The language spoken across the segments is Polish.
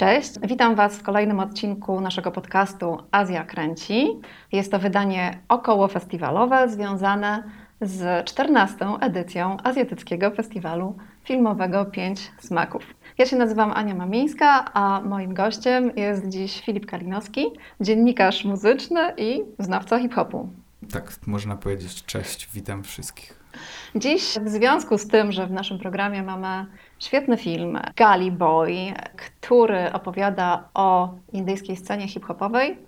Cześć, witam Was w kolejnym odcinku naszego podcastu Azja Kręci. Jest to wydanie około festiwalowe związane z 14. edycją Azjatyckiego Festiwalu Filmowego Pięć Smaków. Ja się nazywam Ania Mamińska, a moim gościem jest dziś Filip Kalinowski, dziennikarz muzyczny i znawca hip-hopu. Tak, można powiedzieć. Cześć, witam wszystkich. Dziś w związku z tym, że w naszym programie mamy świetny film Gali Boy, który opowiada o indyjskiej scenie hip-hopowej,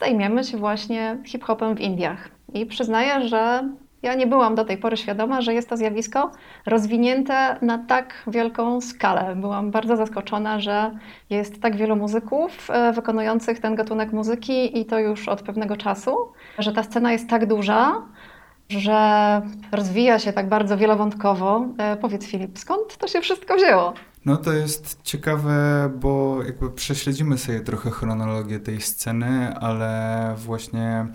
zajmiemy się właśnie hip-hopem w Indiach. I przyznaję, że ja nie byłam do tej pory świadoma, że jest to zjawisko rozwinięte na tak wielką skalę. Byłam bardzo zaskoczona, że jest tak wielu muzyków e, wykonujących ten gatunek muzyki i to już od pewnego czasu, że ta scena jest tak duża, że rozwija się tak bardzo wielowątkowo. E, powiedz Filip, skąd to się wszystko wzięło? No to jest ciekawe, bo jakby prześledzimy sobie trochę chronologię tej sceny, ale właśnie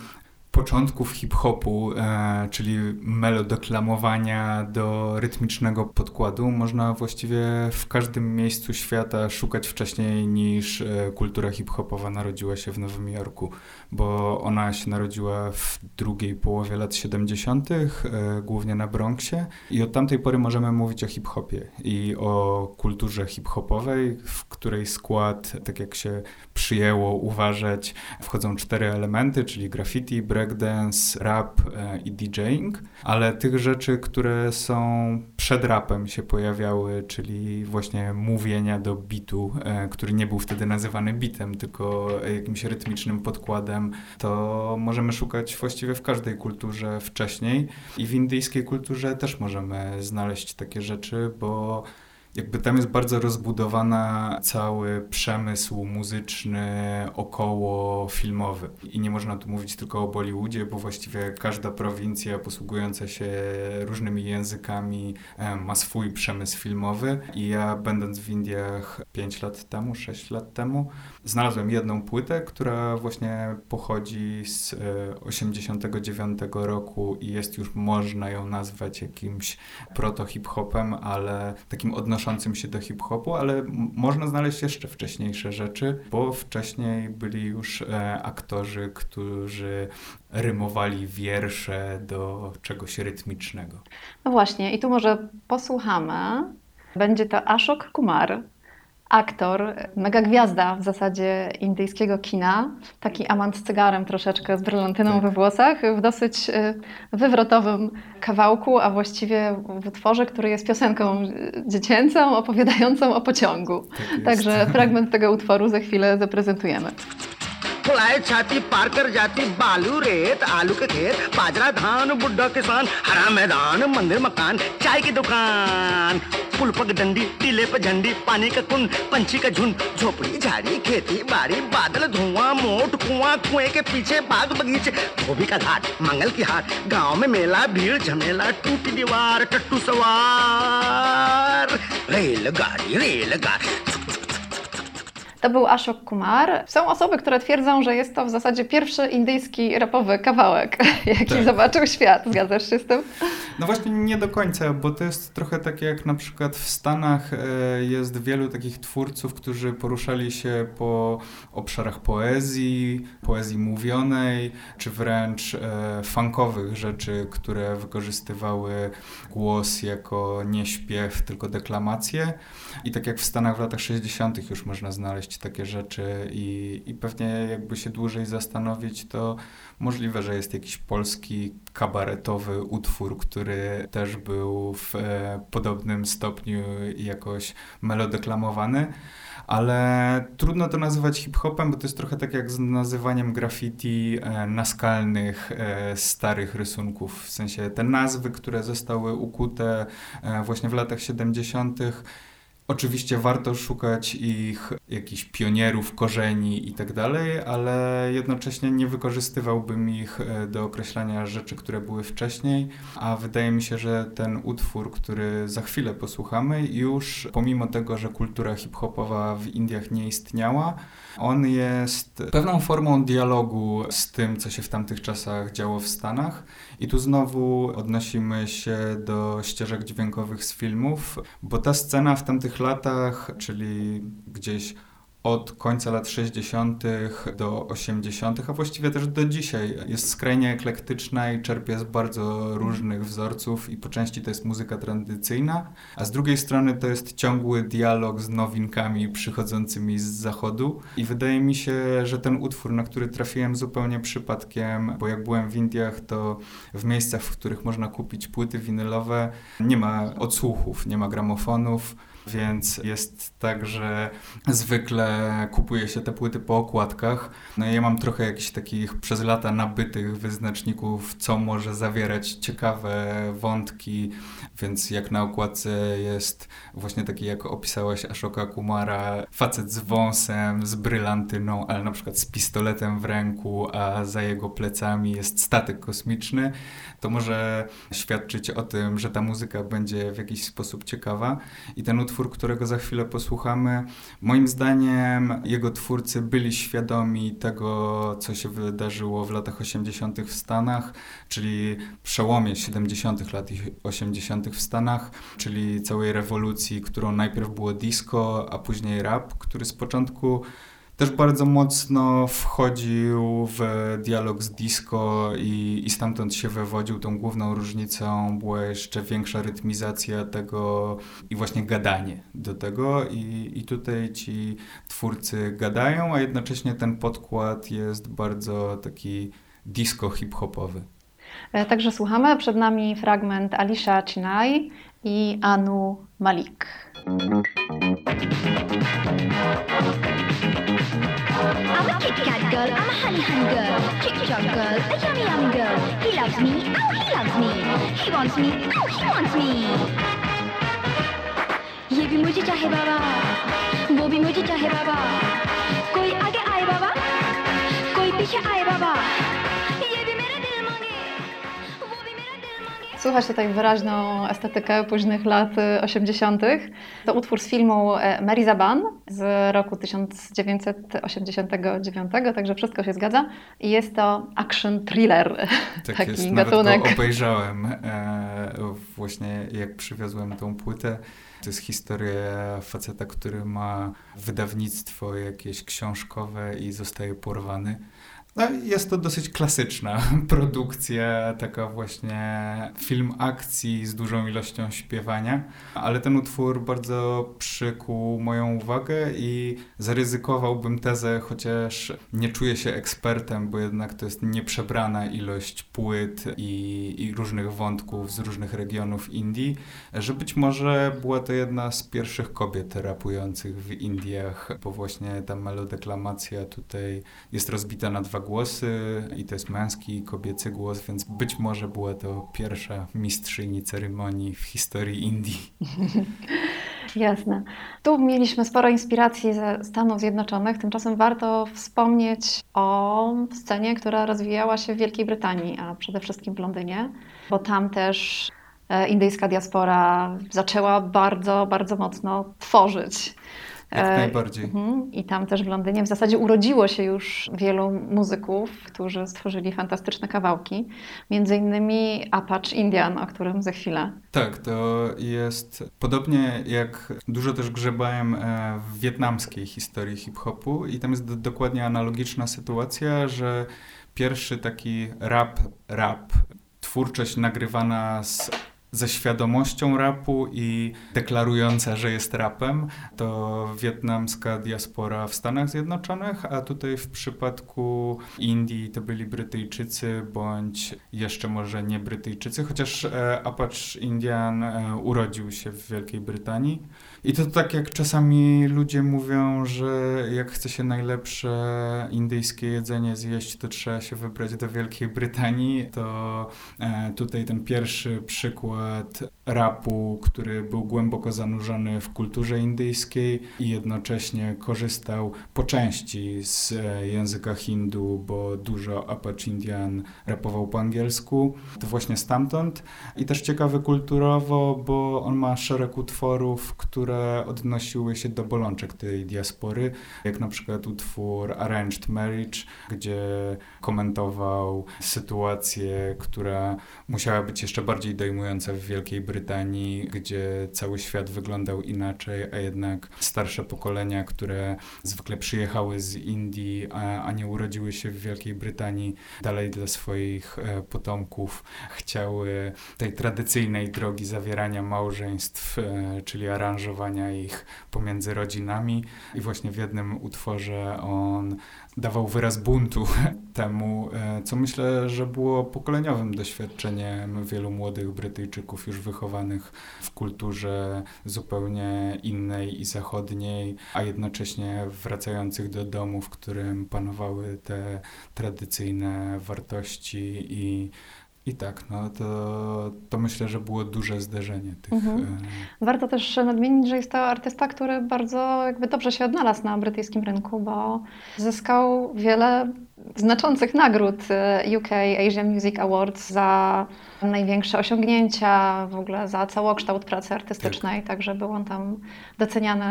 początków hip-hopu, e, czyli melodeklamowania do rytmicznego podkładu, można właściwie w każdym miejscu świata szukać wcześniej niż e, kultura hip-hopowa narodziła się w Nowym Jorku, bo ona się narodziła w drugiej połowie lat 70., e, głównie na Bronxie i od tamtej pory możemy mówić o hip-hopie i o kulturze hip-hopowej, w której skład, tak jak się przyjęło uważać, wchodzą cztery elementy, czyli graffiti, breakdance, rap e, i DJing, ale tych rzeczy, które są przed rapem się pojawiały, czyli właśnie mówienia do bitu, e, który nie był wtedy nazywany bitem, tylko jakimś rytmicznym podkładem, to możemy szukać właściwie w każdej kulturze wcześniej i w indyjskiej kulturze też możemy znaleźć takie rzeczy, bo jakby tam jest bardzo rozbudowana cały przemysł muzyczny około filmowy. I nie można tu mówić tylko o Bollywoodzie, bo właściwie każda prowincja posługująca się różnymi językami e, ma swój przemysł filmowy. I ja będąc w Indiach 5 lat temu, 6 lat temu, znalazłem jedną płytę, która właśnie pochodzi z 89 e, roku i jest już, można ją nazwać jakimś proto-hip-hopem, ale takim odnoszącym się do hip-hopu, ale można znaleźć jeszcze wcześniejsze rzeczy, bo wcześniej byli już e, aktorzy, którzy rymowali wiersze do czegoś rytmicznego. No właśnie, i tu może posłuchamy. Będzie to Ashok Kumar, aktor, mega gwiazda w zasadzie indyjskiego kina, taki amant z cygarem troszeczkę, z brylantyną tak. we włosach, w dosyć y, wywrotowym kawałku, a właściwie w utworze, który jest piosenką dziecięcą opowiadającą o pociągu. Tak Także fragment tego utworu za chwilę zaprezentujemy. फुलाए छाती पार कर जाती, बालू रेत, आलू के खेत, बाजरा, धान बुढ़ा किसान, हरा मैदान, मंदिर, मकान, चाय की दुकान पुल पग डंडी, टीले पर झंडी, पानी का कुंड, पंछी का झुंड, झोपड़ी, झाड़ी, खेती, बाड़ी, बादल, धुआँ, मोट कुआँ, कुएँ के पीछे बाग बगीचे धोबी का घाट मंगल की हाट गाँव में मेला, भीड़, झमेला, टूटी दीवार, टट्टू सवार, रेलगाड़ी रेलगाड़ी To był Ashok Kumar. Są osoby, które twierdzą, że jest to w zasadzie pierwszy indyjski rapowy kawałek, jaki tak. zobaczył świat. Zgadzasz się z tym? No właśnie nie do końca, bo to jest trochę tak jak na przykład w Stanach e, jest wielu takich twórców, którzy poruszali się po obszarach poezji, poezji mówionej, czy wręcz e, funkowych rzeczy, które wykorzystywały głos jako nie śpiew, tylko deklamację. I tak jak w Stanach w latach 60. już można znaleźć takie rzeczy i, i pewnie jakby się dłużej zastanowić, to możliwe, że jest jakiś polski kabaretowy utwór, który też był w e, podobnym stopniu jakoś melodeklamowany ale trudno to nazywać hip-hopem, bo to jest trochę tak jak z nazywaniem graffiti e, naskalnych, e, starych rysunków. W sensie te nazwy, które zostały ukute e, właśnie w latach 70., Oczywiście warto szukać ich jakichś pionierów, korzeni i tak dalej, ale jednocześnie nie wykorzystywałbym ich e, do określania rzeczy, które były wcześniej, a wydaje mi się, że ten utwór, który za chwilę posłuchamy, już pomimo tego, że kultura hip-hopowa w Indiach nie istniała, on jest pewną formą dialogu z tym, co się w tamtych czasach działo w Stanach. I tu znowu odnosimy się do ścieżek dźwiękowych z filmów, bo ta scena w tamtych latach, czyli gdzieś od końca lat 60. do 80., a właściwie też do dzisiaj. Jest skrajnie eklektyczna i czerpie z bardzo różnych wzorców i po części to jest muzyka tradycyjna, a z drugiej strony to jest ciągły dialog z nowinkami przychodzącymi z zachodu i wydaje mi się, że ten utwór, na który trafiłem zupełnie przypadkiem, bo jak byłem w Indiach, to w miejscach, w których można kupić płyty winylowe, nie ma odsłuchów, nie ma gramofonów, więc jest tak, że zwykle kupuje się te płyty po okładkach. No ja mam trochę jakichś takich przez lata nabytych wyznaczników, co może zawierać ciekawe wątki, więc jak na okładce jest właśnie taki, jak opisałaś Ashoka Kumara, facet z wąsem, z brylantyną, ale na przykład z pistoletem w ręku, a za jego plecami jest statek kosmiczny, to może świadczyć o tym, że ta muzyka będzie w jakiś sposób ciekawa. I ten utwór, którego za chwilę posłuchamy, moim zdaniem jego twórcy byli świadomi tego, co się wydarzyło w latach 80. w Stanach, czyli przełomie 70. lat i 80. w Stanach, czyli całej rewolucji, którą najpierw było disco, a później rap, który z początku też bardzo mocno wchodził w dialog z disco i, i stamtąd się wywodził. Tą główną różnicą była jeszcze większa rytmizacja tego i właśnie gadanie do tego. I, i tutaj ci twórcy gadają, a jednocześnie ten podkład jest bardzo taki disco hip-hopowy. E, także słuchamy. Przed nami fragment Alisha Chinai i Anu Malik. I'm a Kit Kat girl, I'm a honey hun girl, Chick Choc girl, a yummy yummy girl. He loves me, oh he loves me. He wants me, oh he wants me. ये भी मुझे चाहे बाबा वो भी मुझे चाहे बाबा कोई आगे आए बाबा कोई पीछे आए बाबा Słychać tutaj wyraźną estetykę późnych lat 80. To utwór z filmu e, Mary Zaban z roku 1989, także wszystko się zgadza. I jest to action thriller, tak taki jest, gatunek. Nawet go obejrzałem e, właśnie jak przywiozłem tą płytę. To jest historia faceta, który ma wydawnictwo jakieś książkowe i zostaje porwany. No, jest to dosyć klasyczna produkcja, taka właśnie film akcji z dużą ilością śpiewania, ale ten utwór bardzo przykuł moją uwagę i zaryzykowałbym tezę, chociaż nie czuję się ekspertem, bo jednak to jest nieprzebrana ilość płyt i, i różnych wątków z różnych regionów Indii, że być może była to jedna z pierwszych kobiet rapujących w Indiach, bo właśnie ta melodeklamacja tutaj jest rozbita na dwa głosy i to jest męski i kobiecy głos, więc być może była to pierwsza mistrzyni ceremonii w historii Indii. Jasne. Tu mieliśmy sporo inspiracji ze Stanów Zjednoczonych, tymczasem warto wspomnieć o scenie, która rozwijała się w Wielkiej Brytanii, a przede wszystkim w Londynie, bo tam też e, indyjska diaspora zaczęła bardzo, bardzo mocno tworzyć. Jak e, najbardziej. Mhm. I tam też w Londynie w zasadzie urodziło się już wielu muzyków, którzy stworzyli fantastyczne kawałki. Między innymi Apache Indian, o którym za chwilę. Tak, to jest podobnie jak dużo też grzebałem e, w wietnamskiej historii hip-hopu i tam jest dokładnie analogiczna sytuacja, że pierwszy taki rap, rap, twórczość nagrywana z ze świadomością rapu i deklarująca, że jest rapem, to wietnamska diaspora w Stanach Zjednoczonych, a tutaj w przypadku Indii to byli Brytyjczycy bądź jeszcze może nie Brytyjczycy, chociaż e, Apache Indian e, urodził się w Wielkiej Brytanii. I to tak jak czasami ludzie mówią, że jak chce się najlepsze indyjskie jedzenie zjeść, to trzeba się wybrać do Wielkiej Brytanii, to e, tutaj ten pierwszy przykład rapu, który był głęboko zanurzony w kulturze indyjskiej i jednocześnie korzystał po części z e, języka hindu, bo dużo Apache Indian rapował po angielsku, to właśnie stamtąd. I też ciekawy kulturowo, bo on ma szereg utworów, które które odnosiły się do bolączek tej diaspory, jak na przykład utwór Arranged Marriage, gdzie komentował sytuację, która musiała być jeszcze bardziej dojmująca w Wielkiej Brytanii, gdzie cały świat wyglądał inaczej, a jednak starsze pokolenia, które zwykle przyjechały z Indii, a, a nie urodziły się w Wielkiej Brytanii, dalej dla swoich e, potomków chciały tej tradycyjnej drogi zawierania małżeństw, e, czyli aranżowania ich pomiędzy rodzinami. I właśnie w jednym utworze on dawał wyraz buntu temu, e, co myślę, że było pokoleniowym doświadczeniem wielu młodych Brytyjczyków już wychowanych w kulturze zupełnie innej i zachodniej, a jednocześnie wracających do domu, w którym panowały te tradycyjne wartości i i tak, no to, to myślę, że było duże zderzenie tych. Mhm. E, Warto też nadmienić, że jest to artysta, który bardzo jakby dobrze się odnalazł na brytyjskim rynku, bo zyskał wiele znaczących nagród e, UK Asian Music Awards za największe osiągnięcia, w ogóle za całokształt pracy artystycznej, tak. także był on tam doceniany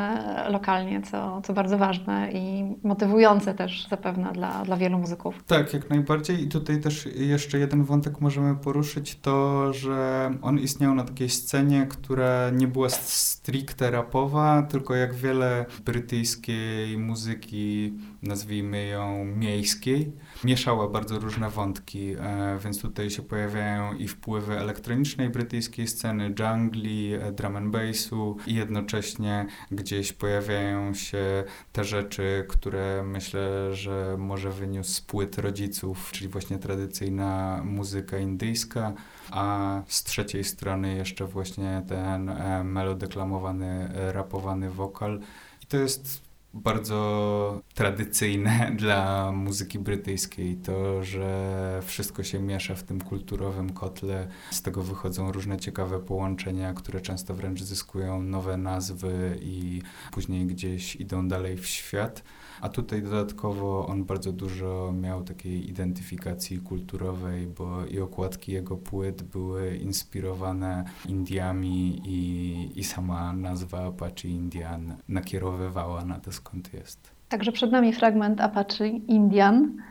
lokalnie, co, co bardzo ważne i motywujące też zapewne dla, dla wielu muzyków. Tak, jak najbardziej i tutaj też jeszcze jeden wątek możemy poruszyć, to, że on istniał na takiej scenie, która nie była stricte rapowa, tylko jak wiele brytyjskiej muzyki, nazwijmy ją miejskiej, mieszała bardzo różne wątki, e, więc tutaj się pojawiają i wpływy elektronicznej brytyjskiej sceny, jungli, e, drum and bassu i jednocześnie gdzieś pojawiają się te rzeczy, które myślę, że może wyniósł z płyt rodziców, czyli właśnie tradycyjna muzyka indyjska, a z trzeciej strony jeszcze właśnie ten e, melodeklamowany, rapowany wokal. I to jest bardzo tradycyjne dla muzyki brytyjskiej. To, że wszystko się miesza w tym kulturowym kotle, z tego wychodzą różne ciekawe połączenia, które często wręcz zyskują nowe nazwy i później gdzieś idą dalej w świat. A tutaj dodatkowo on bardzo dużo miał takiej identyfikacji kulturowej, bo i okładki jego płyt były inspirowane Indiami i, i sama nazwa Apache Indian nakierowywała na to, skąd jest. Także przed nami fragment Apache Indian.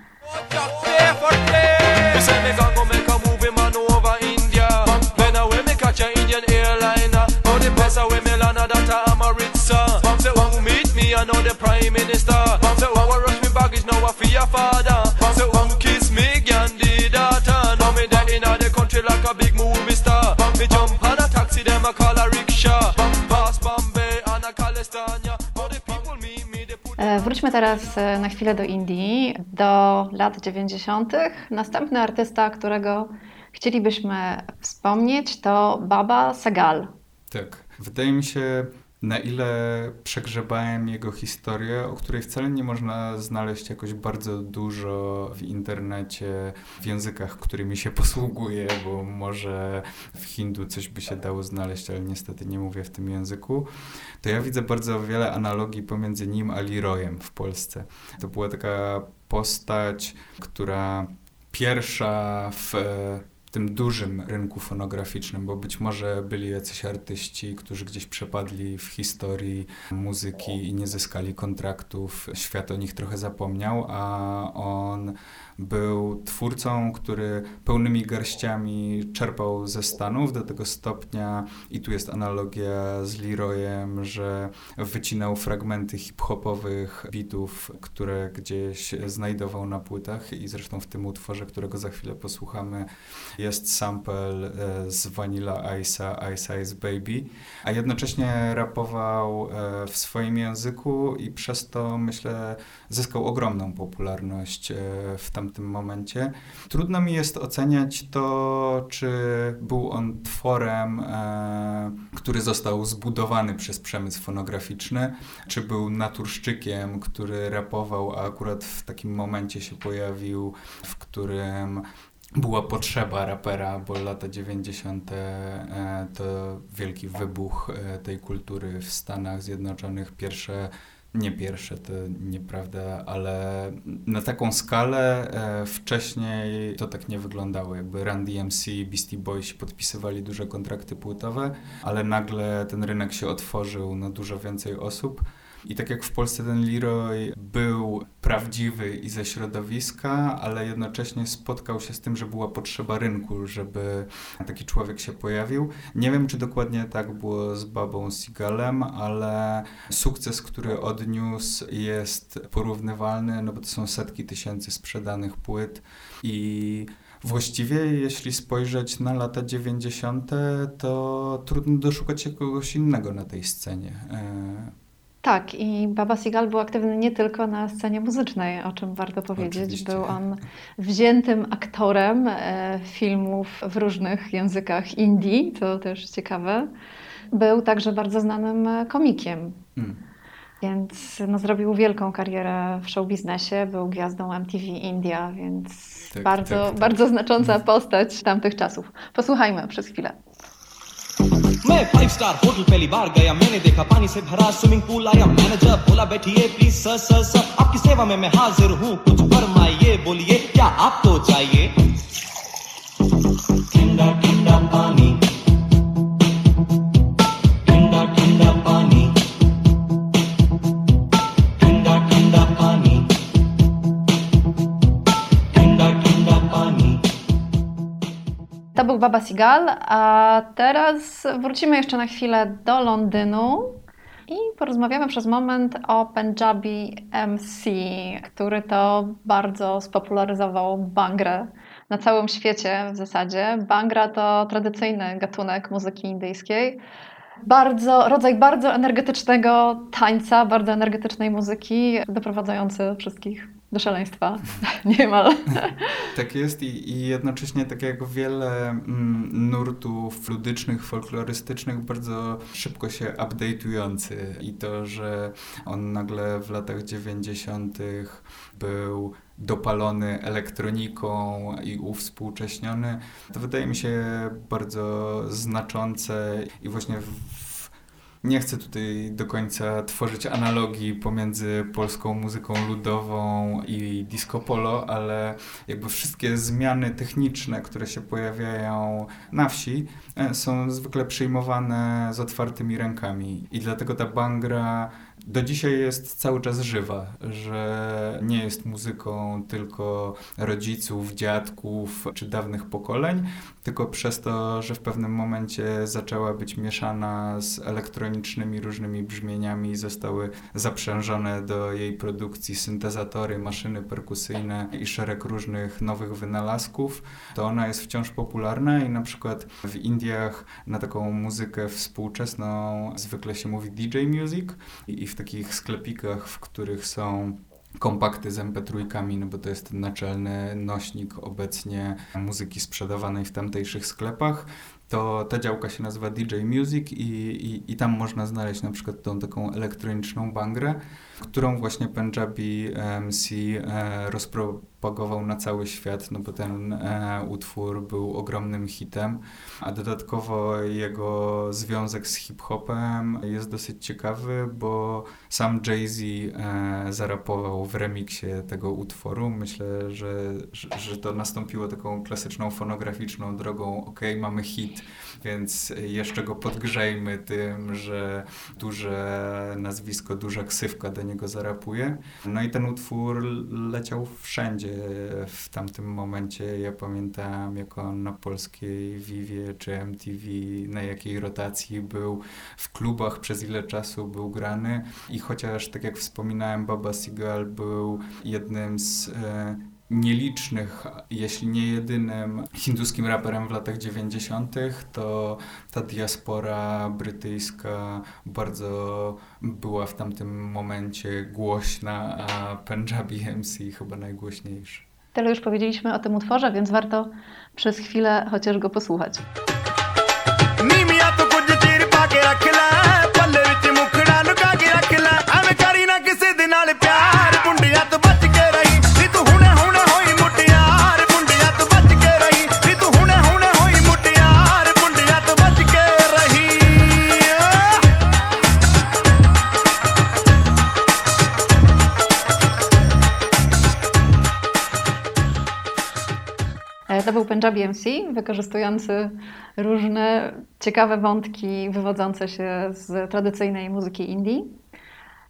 Me? Jump on a taxi, them call a rickshaw. Pass Bombay and a Calistania. E, wróćmy teraz e, na chwilę do Indii, do lat 90. Następny artysta, którego chcielibyśmy wspomnieć, to Baba Segal. Tak. Wydaje mi się, na ile przegrzebałem jego historię, o której wcale nie można znaleźć jakoś bardzo dużo w internecie, w językach, którymi się posługuje, bo może w hindu coś by się dało znaleźć, ale niestety nie mówię w tym języku, to ja widzę bardzo wiele analogii pomiędzy nim a Leroyem w Polsce. To była taka postać, która pierwsza w tym dużym rynku fonograficznym, bo być może byli jacyś artyści, którzy gdzieś przepadli w historii muzyki i nie zyskali kontraktów. Świat o nich trochę zapomniał, a on był twórcą, który pełnymi garściami czerpał ze Stanów do tego stopnia, i tu jest analogia z Leroyem, że wycinał fragmenty hip-hopowych bitów, które gdzieś znajdował na płytach i zresztą w tym utworze, którego za chwilę posłuchamy, jest sample e, z Vanilla Ice'a, Ice Ice Baby, a jednocześnie rapował e, w swoim języku i przez to myślę zyskał ogromną popularność e, w tamtym momencie. Trudno mi jest oceniać to, czy był on tworem, który został zbudowany przez przemysł fonograficzny, czy był naturszczykiem, który rapował, a akurat w takim momencie się pojawił, w którym była potrzeba rapera, bo lata 90. E, to wielki wybuch e, tej kultury w Stanach Zjednoczonych. Pierwsze Nie pierwsze, to nieprawda, ale na taką skalę e, wcześniej to tak nie wyglądało. Jakby Run DMC, Beastie Boys podpisywali duże kontrakty płytowe, ale nagle ten rynek się otworzył na dużo więcej osób. I tak jak w Polsce ten Leroy był prawdziwy i ze środowiska, ale jednocześnie spotkał się z tym, że była potrzeba rynku, żeby taki człowiek się pojawił. Nie wiem, czy dokładnie tak było z Babą Sigalem, ale sukces, który odniósł jest porównywalny, no bo to są setki tysięcy sprzedanych płyt i Właściwie, jeśli spojrzeć na lata 90., to trudno doszukać się kogoś innego na tej scenie. Tak, i Baba Seagal był aktywny nie tylko na scenie muzycznej, o czym warto powiedzieć. Oczywiście. Był on wziętym aktorem e, filmów w różnych językach Indii, to też ciekawe. Był także bardzo znanym komikiem. Hmm. Więc no, zrobił wielką karierę w show biznesie, był gwiazdą MTV India, więc tak, bardzo, tak, tak. bardzo znacząca hmm. postać tamtych czasów. Posłuchajmy przez chwilę. मैं five star hotel पहली बार गया। मैंने देखा पानी से भरा swimming pool आया। मैनेजर बोला बैठिए प्लीज़ सर सर सर आपकी सेवा में मैं हाजिर हूँ। कुछ फरमाइए, बोलिए, क्या आपको चाहिए ठंडा ठंडा पानी। To był Baba Sigal, a teraz wrócimy jeszcze na chwilę do Londynu i porozmawiamy przez moment o Punjabi MC, który to bardzo spopularyzował bangrę na całym świecie w zasadzie. Bangra to tradycyjny gatunek muzyki indyjskiej. Bardzo, rodzaj bardzo energetycznego tańca, bardzo energetycznej muzyki, doprowadzający wszystkich do szaleństwa niemal. tak jest i, i jednocześnie tak jak wiele mm, nurtów ludycznych, folklorystycznych, bardzo szybko się update'ujący i to, że on nagle w latach 90. był dopalony elektroniką i uwspółcześniony, to wydaje mi się bardzo znaczące i właśnie w nie chcę tutaj do końca tworzyć analogii pomiędzy polską muzyką ludową i disco polo, ale jakby wszystkie zmiany techniczne, które się pojawiają na wsi, e, są zwykle przyjmowane z otwartymi rękami. I dlatego ta bangra do dzisiaj jest cały czas żywa, że nie jest muzyką tylko rodziców, dziadków czy dawnych pokoleń, tylko przez to, że w pewnym momencie zaczęła być mieszana z elektronicznymi różnymi brzmieniami, zostały zaprzężone do jej produkcji syntezatory, maszyny perkusyjne i szereg różnych nowych wynalazków, to ona jest wciąż popularna i na przykład w Indiach na taką muzykę współczesną zwykle się mówi DJ music i w takich sklepikach, w których są kompakty z MP3, no bo to jest naczelny nośnik obecnie muzyki sprzedawanej w tamtejszych sklepach, to ta działka się nazywa DJ Music i, i, i tam można znaleźć na przykład tą taką elektroniczną bangrę, którą właśnie Punjabi MC e, rozpropagował na cały świat, no bo ten e, utwór był ogromnym hitem, a dodatkowo jego związek z hip-hopem jest dosyć ciekawy, bo sam Jay-Z e, zarapował w remiksie tego utworu. Myślę, że, że, że to nastąpiło taką klasyczną fonograficzną drogą, ok, mamy hit, więc jeszcze go podgrzejmy tym, że duże nazwisko, duża ksywka do niego zarapuje. No i ten utwór leciał wszędzie w tamtym momencie. Ja pamiętam, jak on na polskiej Vivie czy MTV, na jakiej rotacji był, w klubach przez ile czasu był grany i chociaż, tak jak wspominałem, Baba Seagal był jednym z e, nielicznych, jeśli nie jedynym hinduskim raperem w latach 90., to ta diaspora brytyjska bardzo była w tamtym momencie głośna, a Punjabi MC chyba najgłośniejszy. Tyle już powiedzieliśmy o tym utworze, więc warto przez chwilę chociaż go posłuchać. to był Punjabi MC, wykorzystujący różne ciekawe wątki wywodzące się z tradycyjnej muzyki indii.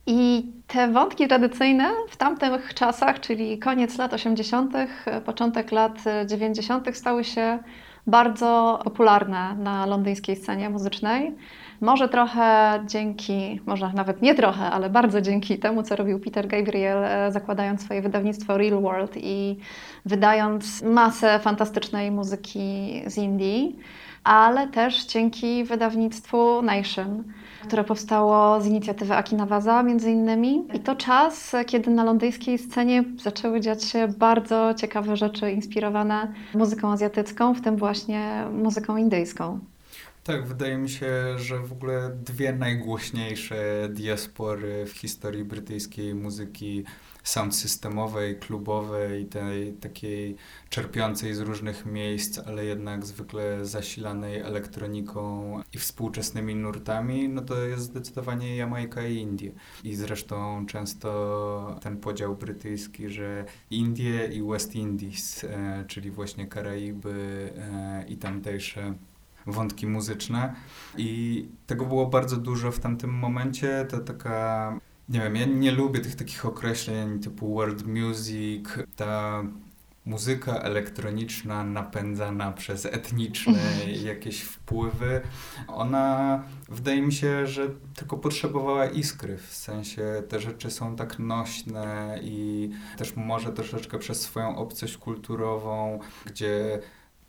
I te wątki tradycyjne w tamtych czasach, czyli koniec lat 80., początek lat 90., stały się bardzo popularne na londyńskiej scenie muzycznej. Może trochę dzięki, może nawet nie trochę, ale bardzo dzięki temu, co robił Peter Gabriel, e, zakładając swoje wydawnictwo Real World i wydając masę fantastycznej muzyki z Indii, ale też dzięki wydawnictwu Nation które powstało z inicjatywy Akinawaza między innymi. I to czas, kiedy na londyńskiej scenie zaczęły dziać się bardzo ciekawe rzeczy inspirowane muzyką azjatycką, w tym właśnie muzyką indyjską. Tak, wydaje mi się, że w ogóle dwie najgłośniejsze diaspory w historii brytyjskiej muzyki sound systemowej, klubowej, tej takiej czerpiącej z różnych miejsc, ale jednak zwykle zasilanej elektroniką i współczesnymi nurtami, no to jest zdecydowanie Jamajka i Indie. I zresztą często ten podział brytyjski, że Indie i West Indies, e, czyli właśnie Karaiby e, i tamtejsze wątki muzyczne i tego było bardzo dużo w tamtym momencie. To taka, nie wiem, ja nie lubię tych takich określeń typu world music, ta muzyka elektroniczna napędzana przez etniczne jakieś wpływy, ona wydaje mi się, że tylko potrzebowała iskry, w sensie te rzeczy są tak nośne i też może troszeczkę przez swoją obcość kulturową, gdzie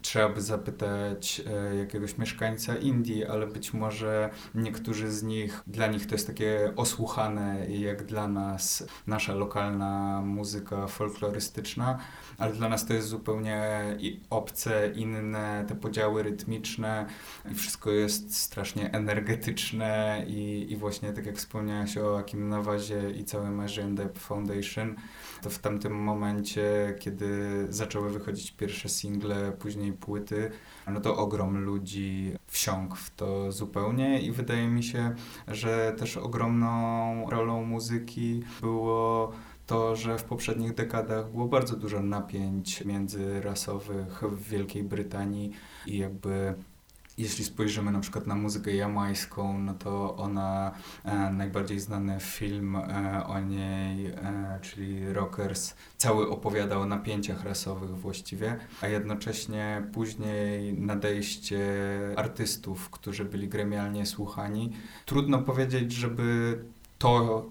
trzeba by zapytać e, jakiegoś mieszkańca Indii, ale być może niektórzy z nich, dla nich to jest takie osłuchane, jak dla nas nasza lokalna muzyka folklorystyczna, ale dla nas to jest zupełnie obce, inne, te podziały rytmiczne i wszystko jest strasznie energetyczne i, i właśnie tak jak wspomniałaś o Akim Nawazie i całym Depth Foundation, to w tamtym momencie, kiedy zaczęły wychodzić pierwsze single, później płyty, no to ogrom ludzi wsiąkł w to zupełnie i wydaje mi się, że też ogromną rolą muzyki było to, że w poprzednich dekadach było bardzo dużo napięć międzyrasowych w Wielkiej Brytanii i jakby jeśli spojrzymy na przykład na muzykę jamańską, no to ona, e, najbardziej znany film e, o niej, e, czyli Rockers, cały opowiada o napięciach rasowych właściwie, a jednocześnie później nadejście artystów, którzy byli gremialnie słuchani. Trudno powiedzieć, żeby to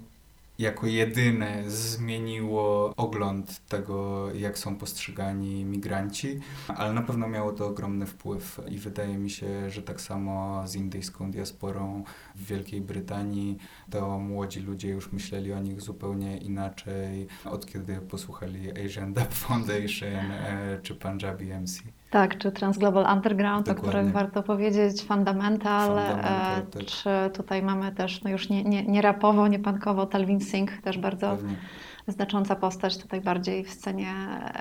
jako jedyne zmieniło ogląd tego, jak są postrzegani migranci, ale na pewno miało to ogromny wpływ i wydaje mi się, że tak samo z indyjską diasporą w Wielkiej Brytanii to młodzi ludzie już myśleli o nich zupełnie inaczej, od kiedy posłuchali Asian Dub Foundation e, czy Punjabi MC. Tak, czy Transglobal Underground, Dokładnie. o których warto powiedzieć, Fundamental, e, Fundamental tak. czy tutaj mamy też, no już nie, nie, nie rapowo, nie punkowo, Talvin Singh, też bardzo Pewnie znacząca postać tutaj bardziej w scenie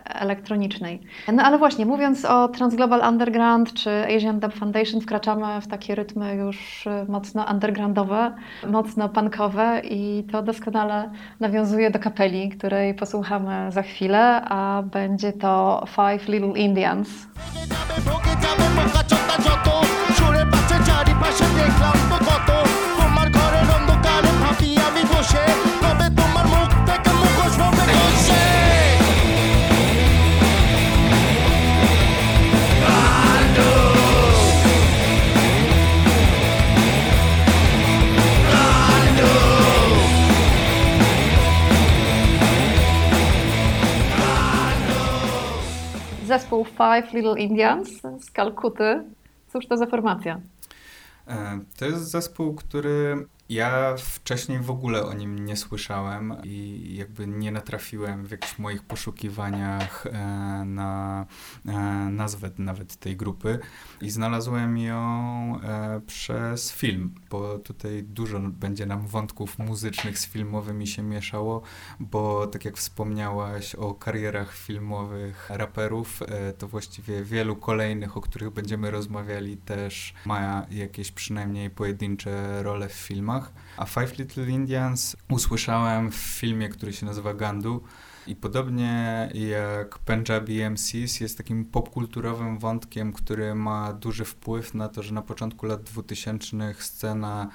elektronicznej. No ale właśnie, mówiąc o Transglobal Underground czy Asian Dub Foundation, wkraczamy w takie rytmy już mocno undergroundowe, mocno punkowe i to doskonale nawiązuje do kapeli, której posłuchamy za chwilę, a będzie to Five Little Indians. Zespół Five Little Indians z Kalkuty. Cóż to za formacja? E, to jest zespół, który ja wcześniej w ogóle o nim nie słyszałem i jakby nie natrafiłem w jakichś moich poszukiwaniach e, na e, nazwę nawet tej grupy. I znalazłem ją e, przez film, bo tutaj dużo będzie nam wątków muzycznych z filmowymi się mieszało, bo tak jak wspomniałaś o karierach filmowych raperów, to właściwie wielu kolejnych, o których będziemy rozmawiali też ma jakieś przynajmniej pojedyncze role w filmach filmach, a Five Little Indians usłyszałem w filmie, który się nazywa Gandu. I podobnie jak Punjabi MCs jest takim popkulturowym wątkiem, który ma duży wpływ na to, że na początku lat 2000 scena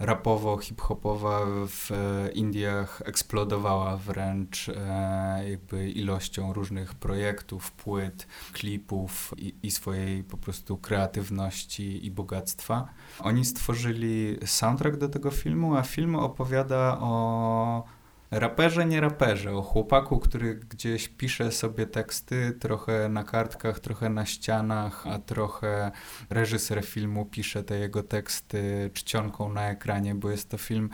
rapowo-hip-hopowa w e, Indiach eksplodowała wręcz e, jakby ilością różnych projektów, płyt, klipów i, i, swojej po prostu kreatywności i bogactwa. Oni stworzyli soundtrack do tego filmu, a film opowiada o raperze, nie raperze, o chłopaku, który gdzieś pisze sobie teksty, trochę na kartkach, trochę na ścianach, a trochę reżyser filmu pisze te jego teksty czcionką na ekranie, bo jest to film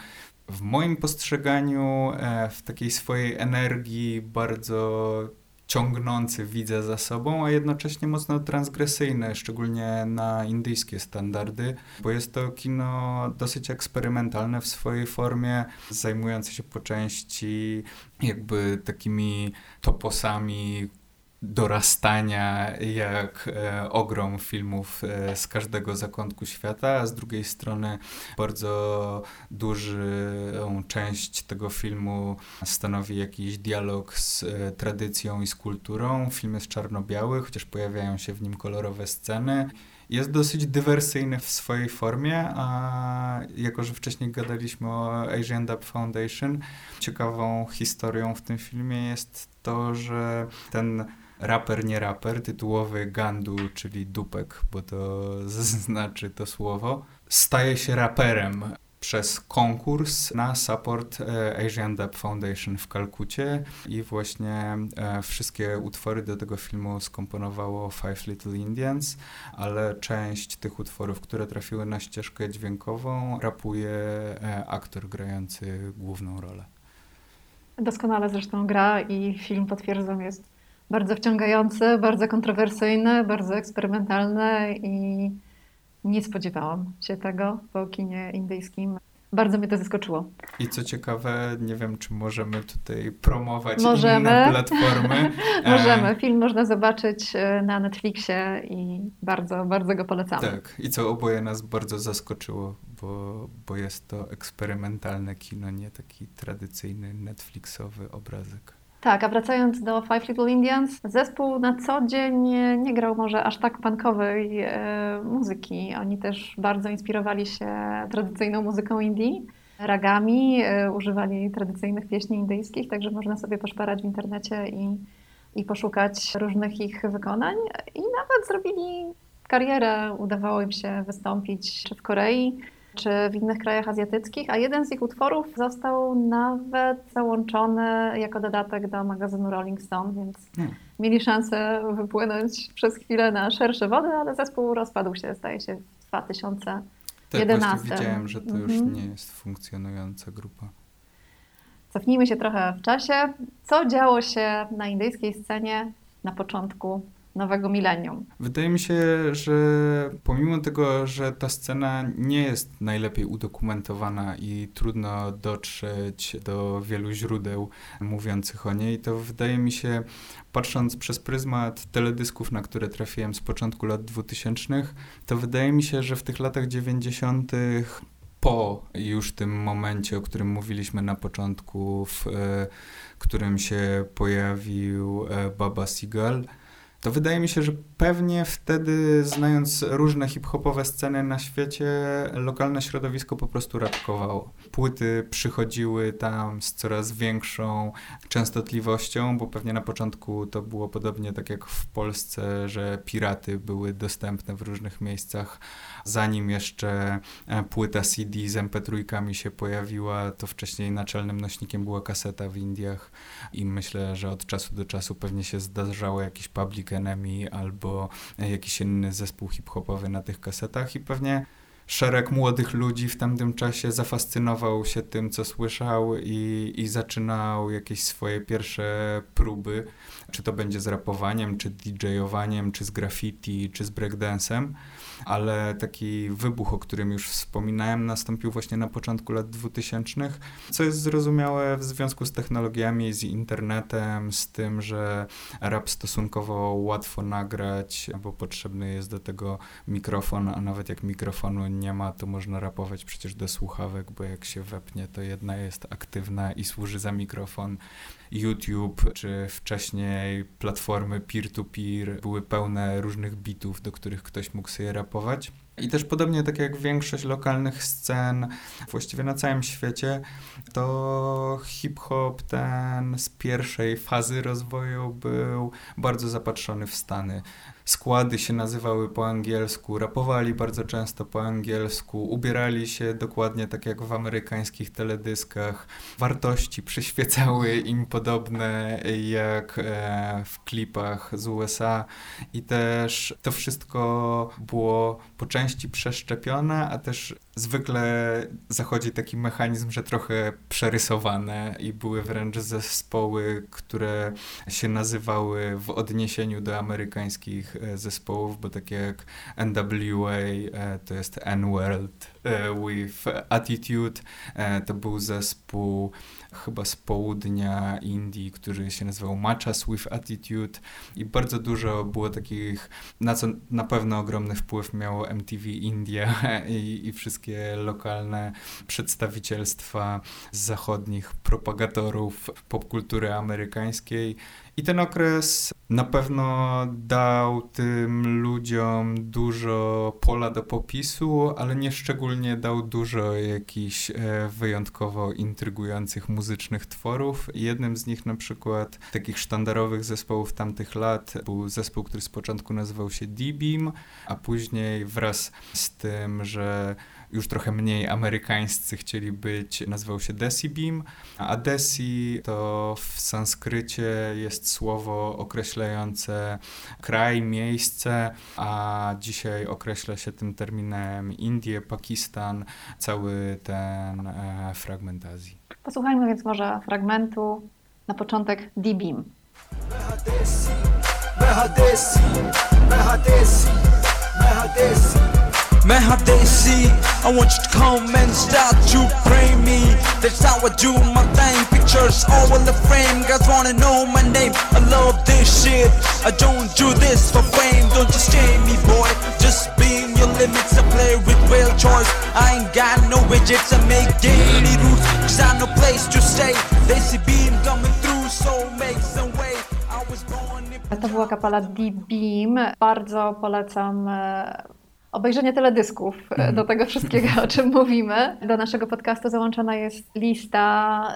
w moim postrzeganiu, e, w takiej swojej energii bardzo ciągnący widzę za sobą, a jednocześnie mocno transgresyjne, szczególnie na indyjskie standardy, bo jest to kino dosyć eksperymentalne w swojej formie, zajmujące się po części jakby takimi toposami dorastania jak e, ogrom filmów e, z każdego zakątku świata, a z drugiej strony bardzo dużą część tego filmu stanowi jakiś dialog z e, tradycją i z kulturą. Film jest czarno-biały, chociaż pojawiają się w nim kolorowe sceny. Jest dosyć dywersyjny w swojej formie, a jako, że wcześniej gadaliśmy o Asian Dub Foundation, ciekawą historią w tym filmie jest to, że ten raper, nie raper, tytułowy Gandu, czyli dupek, bo to znaczy to słowo, staje się raperem przez konkurs na support e, Asian Dub Foundation w Kalkucie i właśnie e, wszystkie utwory do tego filmu skomponowało Five Little Indians, ale część tych utworów, które trafiły na ścieżkę dźwiękową, rapuje e, aktor grający główną rolę. Doskonale zresztą gra i film potwierdzam jest bardzo wciągający, bardzo kontrowersyjny, bardzo eksperymentalny i nie spodziewałam się tego po kinie indyjskim. Bardzo mnie to zaskoczyło. I co ciekawe, nie wiem, czy możemy tutaj promować możemy. inne platformy. możemy. Film można zobaczyć e, na Netflixie i bardzo, bardzo go polecamy. Tak. I co oboje nas bardzo zaskoczyło, bo, bo jest to eksperymentalne kino, nie taki tradycyjny Netflixowy obrazek. Tak, a wracając do Five Little Indians, zespół na co dzień nie grał może aż tak punkowej e, muzyki. Oni też bardzo inspirowali się tradycyjną muzyką Indii, ragami, e, używali tradycyjnych pieśni indyjskich, także można sobie poszperać w internecie i, i poszukać różnych ich wykonań. I nawet zrobili karierę, udawało im się wystąpić czy w Korei, czy w innych krajach azjatyckich, a jeden z ich utworów został nawet załączony jako dodatek do magazynu Rolling Stone, więc hmm. mieli szansę wypłynąć przez chwilę na szersze wody, ale zespół rozpadł się, zdaje się, w 2011. Tak, widziałem, że to już mhm. nie jest funkcjonująca grupa. Cofnijmy się trochę w czasie. Co działo się na indyjskiej scenie na początku nowego milenium. Wydaje mi się, że pomimo tego, że ta scena nie jest najlepiej udokumentowana i trudno dotrzeć do wielu źródeł mówiących o niej, to wydaje mi się, patrząc przez pryzmat teledysków, na które trafiłem z początku lat 2000, to wydaje mi się, że w tych latach 90 po już tym momencie, o którym mówiliśmy na początku, w e, którym się pojawił e, Baba Seagal, to wydaje mi się, że pewnie wtedy, znając różne hip-hopowe sceny na świecie, lokalne środowisko po prostu raczkowało. Płyty przychodziły tam z coraz większą częstotliwością, bo pewnie na początku to było podobnie tak jak w Polsce, że piraty były dostępne w różnych miejscach. Zanim jeszcze e, płyta CD z MP3 się pojawiła, to wcześniej naczelnym nośnikiem była kaseta w Indiach i myślę, że od czasu do czasu pewnie się zdarzało jakiś public enemy albo jakiś inny zespół hip-hopowy na tych kasetach i pewnie szereg młodych ludzi w tamtym czasie zafascynował się tym, co słyszał i, i zaczynał jakieś swoje pierwsze próby, czy to będzie z rapowaniem, czy DJ-owaniem, czy z graffiti, czy z breakdancem ale taki wybuch, o którym już wspominałem, nastąpił właśnie na początku lat 2000, co jest zrozumiałe w związku z technologiami, z internetem, z tym, że rap stosunkowo łatwo nagrać, bo potrzebny jest do tego mikrofon, a nawet jak mikrofonu nie ma, to można rapować przecież do słuchawek, bo jak się wepnie, to jedna jest aktywna i służy za mikrofon. YouTube, czy wcześniej platformy peer-to-peer były pełne różnych bitów, do których ktoś mógł sobie rapować. I też podobnie tak jak większość lokalnych scen właściwie na całym świecie, to hip-hop ten z pierwszej fazy rozwoju był bardzo zapatrzony w Stany składy się nazywały po angielsku, rapowali bardzo często po angielsku, ubierali się dokładnie tak jak w amerykańskich teledyskach. Wartości przyświecały im podobne jak e, w klipach z USA i też to wszystko było po części przeszczepione, a też zwykle zachodzi taki mechanizm, że trochę przerysowane i były wręcz zespoły, które się nazywały w odniesieniu do amerykańskich e, zespołów, bo takie jak NWA e, to jest N-World e, with Attitude, to był zespół chyba z południa Indii, który się nazywał Matchas with Attitude. I bardzo dużo było takich, na co na pewno ogromny wpływ miało MTV India i, i wszystkie lokalne przedstawicielstwa zachodnich propagatorów popkultury amerykańskiej i ten okres na pewno dał tym ludziom dużo pola do popisu, ale nie szczególnie dał dużo jakichś e, wyjątkowo intrygujących muzycznych tworów. Jednym z nich na przykład takich sztandarowych zespołów tamtych lat był zespół, który z początku nazywał się D-Beam, a później wraz z tym, że już trochę mniej amerykańscy chcieli być, nazywał się Decibim, a Desi to w sanskrycie jest słowo określające kraj, miejsce, a dzisiaj określa się tym terminem Indię, Pakistan, cały ten e, fragment Azji. Posłuchajmy więc może fragmentu na początek D-Beam. Mehadesi, Mehadesi, Mehadesi, Mehadesi. Mahadesi, I want you to come and start to pray me. That's how I do my thing. Pictures all in the frame. Guys wanna know my name. I love this shit. I don't do this for fame. Don't just shame me, boy. Just be in your limits. I play with real choice. I ain't got no widgets. I make daily rules. Cause I no place to stay. They see beam coming through, so make some way. To była kapela D-Beam. Bardzo polecam eh, obejrzenie teledysków mm. do tego wszystkiego, o czym mówimy. Do naszego podcastu załączona jest lista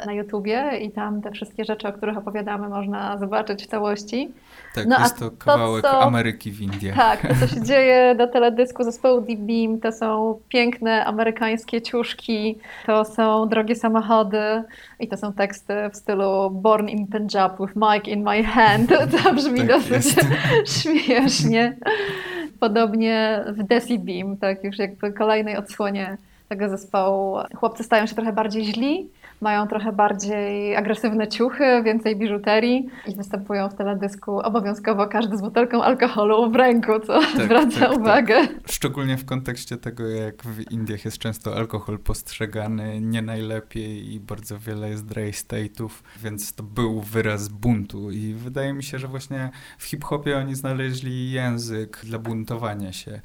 na YouTubie i tam te wszystkie rzeczy, o których opowiadamy, można zobaczyć w całości. Tak, no, jest to kawałek to, co, Ameryki w Indiach. Tak, to co się dzieje do teledysku zespołu Deep Beam, to są piękne amerykańskie ciuszki, to są drogie samochody i to są teksty w stylu Born in Punjab with mic in my hand. To brzmi tak dosyć jest. śmiesznie. Podobnie w Desi Beam, tak już jakby kolejnej odsłonie tego zespołu. Chłopcy stają się trochę bardziej źli, mają trochę bardziej agresywne ciuchy, więcej biżuterii i występują w teledysku obowiązkowo każdy z butelką alkoholu w ręku, co tak, zwraca tak, tak. uwagę. Tak. Szczególnie w kontekście tego, jak w Indiach jest często alkohol postrzegany nie najlepiej i bardzo wiele jest dry state'ów, więc to był wyraz buntu i wydaje mi się, że właśnie w hip-hopie oni znaleźli język dla buntowania się.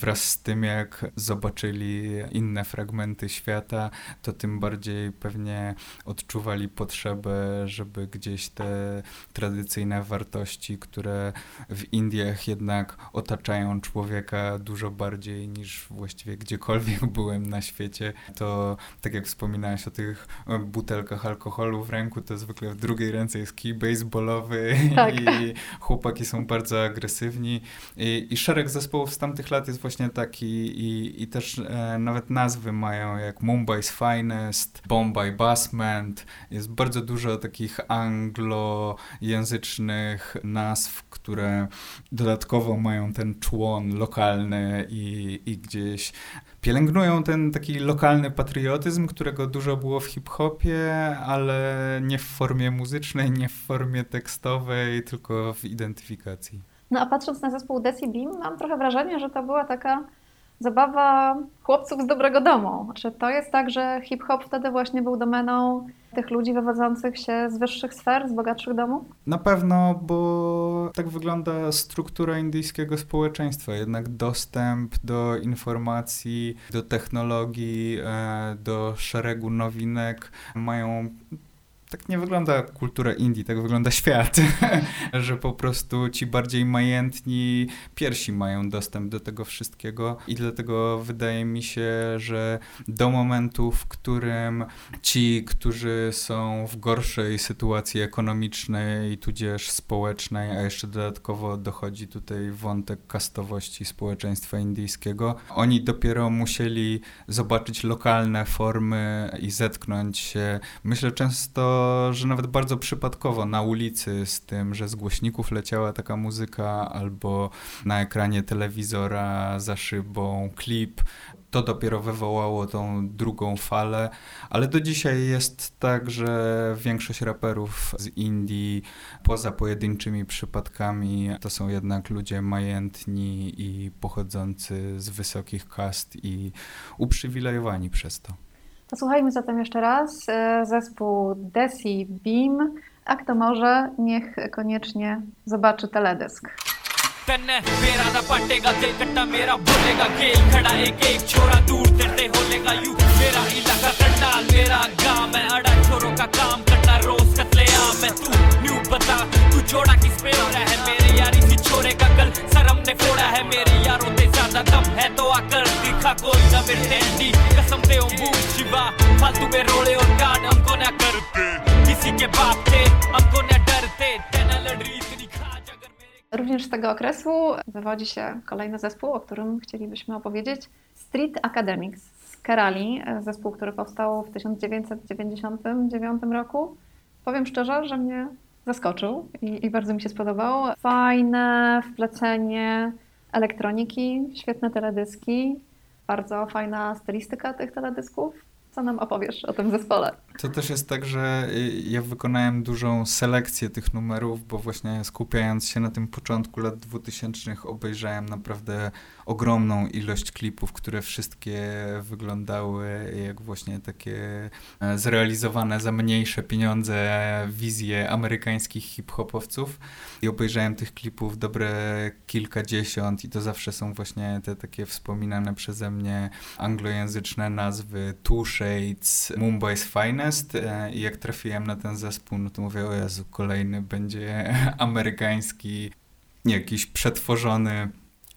Wraz z tym, jak zobaczyli inne fragmenty świata, to tym bardziej pewnie pewnie odczuwali potrzebę, żeby gdzieś te tradycyjne wartości, które w Indiach jednak otaczają człowieka dużo bardziej niż właściwie gdziekolwiek byłem na świecie, to tak jak wspominałeś o tych butelkach alkoholu w ręku, to zwykle w drugiej ręce jest kij baseballowy tak. i chłopaki są bardzo agresywni I, i szereg zespołów z tamtych lat jest właśnie taki i, i też e, nawet nazwy mają jak Mumbai's Finest, Bombay Basement, jest bardzo dużo takich anglojęzycznych nazw, które dodatkowo mają ten człon lokalny i, i gdzieś pielęgnują ten taki lokalny patriotyzm, którego dużo było w hip-hopie, ale nie w formie muzycznej, nie w formie tekstowej, tylko w identyfikacji. No a patrząc na zespół Desi Beam, mam trochę wrażenie, że to była taka zabawa chłopców z dobrego domu. Czy to jest tak, że hip-hop wtedy właśnie był domeną tych ludzi wywodzących się z wyższych sfer, z bogatszych domów? Na pewno, bo tak wygląda struktura indyjskiego społeczeństwa. Jednak dostęp do informacji, do technologii, e, do szeregu nowinek mają tak nie wygląda kultura Indii, tak wygląda świat, że po prostu ci bardziej majętni pierwsi mają dostęp do tego wszystkiego. I dlatego wydaje mi się, że do momentu, w którym ci, którzy są w gorszej sytuacji ekonomicznej, tudzież społecznej, a jeszcze dodatkowo dochodzi tutaj wątek kastowości społeczeństwa indyjskiego, oni dopiero musieli zobaczyć lokalne formy i zetknąć się, myślę często że nawet bardzo przypadkowo na ulicy z tym, że z głośników leciała taka muzyka, albo na ekranie telewizora za szybą klip, to dopiero wywołało tą drugą falę, ale do dzisiaj jest tak, że większość raperów z Indii, poza pojedynczymi przypadkami, to są jednak ludzie majętni i pochodzący z wysokich kast i uprzywilejowani przez to. Posłuchajmy zatem jeszcze raz e, zespół Desi Beam, a kto może, niech koniecznie zobaczy teledysk. ਤਨ tego okresu wywodzi się kolejny zespół, o którym chcielibyśmy opowiedzieć. Street Academics z Kerali, zespół, który powstał w 1999 roku. Powiem szczerze, że mnie zaskoczył i, i bardzo mi się spodobał. Fajne wplecenie elektroniki, świetne teledyski, bardzo fajna stylistyka tych teledysków. Co nam opowiesz o tym zespole? To też jest tak, że y, ja wykonałem dużą selekcję tych numerów, bo właśnie skupiając się na tym początku lat 2000 obejrzałem naprawdę ogromną ilość klipów, które wszystkie wyglądały jak właśnie takie e, zrealizowane za mniejsze pieniądze wizje amerykańskich hip-hopowców. I obejrzałem tych klipów dobre kilkadziesiąt i to zawsze są właśnie te takie wspominane przeze mnie anglojęzyczne nazwy Two Shades, Mumbai's Finest e, i jak trafiłem na ten zespół, no to mówię, o Jezu, kolejny będzie amerykański, jakiś przetworzony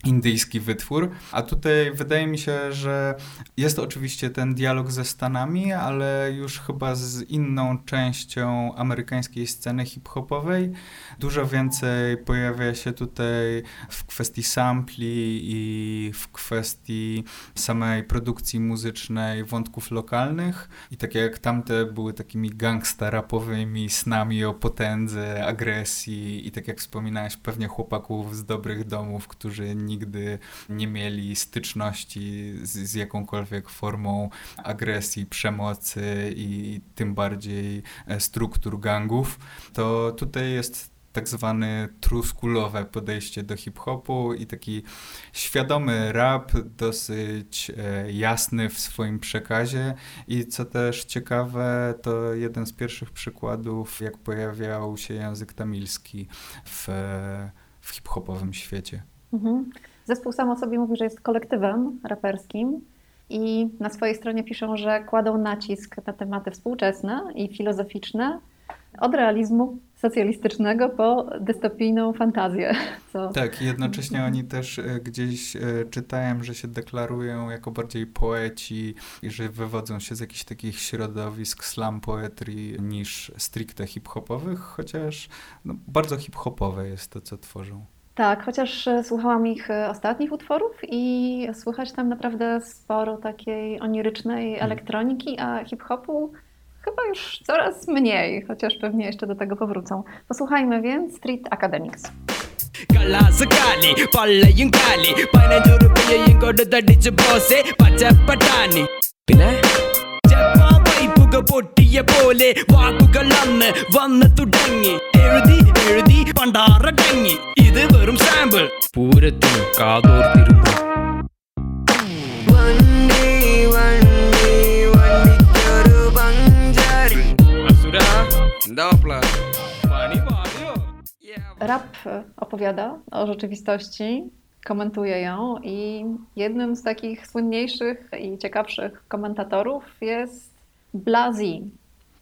indyjski wytwór, a tutaj wydaje mi się, że jest oczywiście ten dialog ze Stanami, ale już chyba z inną częścią amerykańskiej sceny hip-hopowej. Dużo więcej pojawia się tutaj w kwestii sampli i w kwestii samej produkcji muzycznej wątków lokalnych. I tak jak tamte były takimi gangsta rapowymi snami o potędze, agresji. I tak jak wspominałeś, pewnie chłopaków z dobrych domów, którzy nie nigdy nie mieli styczności z, z jakąkolwiek formą agresji, przemocy i tym bardziej e, struktur gangów, to tutaj jest tak zwane truskulowe podejście do hip-hopu i taki świadomy rap, dosyć e, jasny w swoim przekazie i co też ciekawe, to jeden z pierwszych przykładów, jak pojawiał się język tamilski w, w hip-hopowym świecie. Mhm. Zespół sam o sobie mówi, że jest kolektywem raperskim i na swojej stronie piszą, że kładą nacisk na tematy współczesne i filozoficzne, od realizmu socjalistycznego po dystopijną fantazję. Co... Tak, jednocześnie oni też e, gdzieś e, czytałem, że się deklarują jako bardziej poeci i że wywodzą się z jakichś takich środowisk slam poetry niż stricte hip-hopowych, chociaż no, bardzo hip-hopowe jest to, co tworzą. Tak, chociaż e, słuchałam ich e, ostatnich utworów i słychać tam naprawdę sporo takiej onirycznej mhm. elektroniki, a hip-hopu chyba już coraz mniej, chociaż pewnie jeszcze do tego powrócą. Posłuchajmy więc Street Academics. கலாசுகாலி பல்லையும் காலி பதினஞ்சு ரூபாயையும் கொடுத்தடிச்சு போசே பச்சை பட்டாணி பின்ன വൈപ്പുക പൊട്ടിയ പോലെ വാക്കുകൾ അന്ന് വന്ന് തുടങ്ങി എഴുതി എഴുതി പണ്ടാറടങ്ങി ഇത് വെറും സാമ്പിൾ പൂരത്തിന് കാതോർത്തിരുന്നു വണ്ടി വണ്ടി വണ്ടിക്കൊരു Panchari Doppler. Rap opowiada o rzeczywistości, komentuje ją i jednym z takich słynniejszych i ciekawszych komentatorów jest Blazi.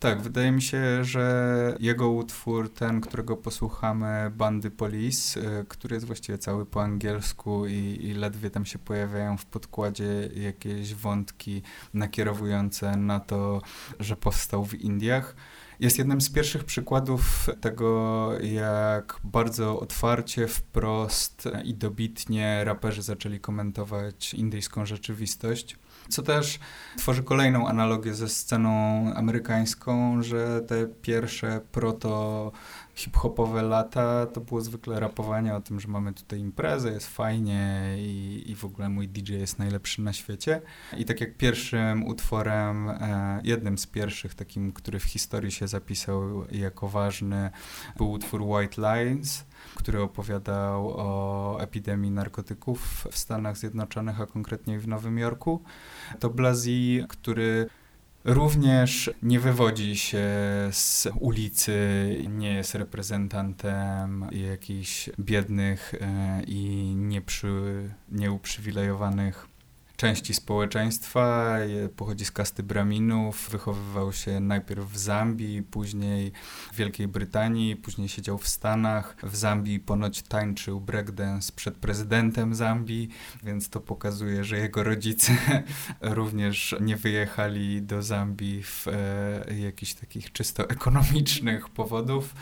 Tak, wydaje mi się, że jego utwór, ten, którego posłuchamy, Bandy Police, y, który jest właściwie cały po angielsku i, i ledwie tam się pojawiają w podkładzie jakieś wątki nakierowujące na to, że powstał w Indiach jest jednym z pierwszych przykładów tego, jak bardzo otwarcie, wprost i dobitnie raperzy zaczęli komentować indyjską rzeczywistość. Co też tworzy kolejną analogię ze sceną amerykańską, że te pierwsze proto hip-hopowe lata to było zwykle rapowanie o tym, że mamy tutaj imprezę, jest fajnie i, i w ogóle mój DJ jest najlepszy na świecie. I tak jak pierwszym utworem, e, jednym z pierwszych takim, który w historii się zapisał jako ważny, był utwór White Lines, który opowiadał o epidemii narkotyków w Stanach Zjednoczonych, a konkretnie w Nowym Jorku. To Blazi, który Również nie wywodzi się z ulicy, nie jest reprezentantem jakichś biednych e, i nieuprzywilejowanych części społeczeństwa, pochodzi z kasty braminów, wychowywał się najpierw w Zambii, później w Wielkiej Brytanii, później siedział w Stanach. W Zambii ponoć tańczył breakdance przed prezydentem Zambii, więc to pokazuje, że jego rodzice również nie wyjechali do Zambii w e, jakichś takich czysto ekonomicznych powodów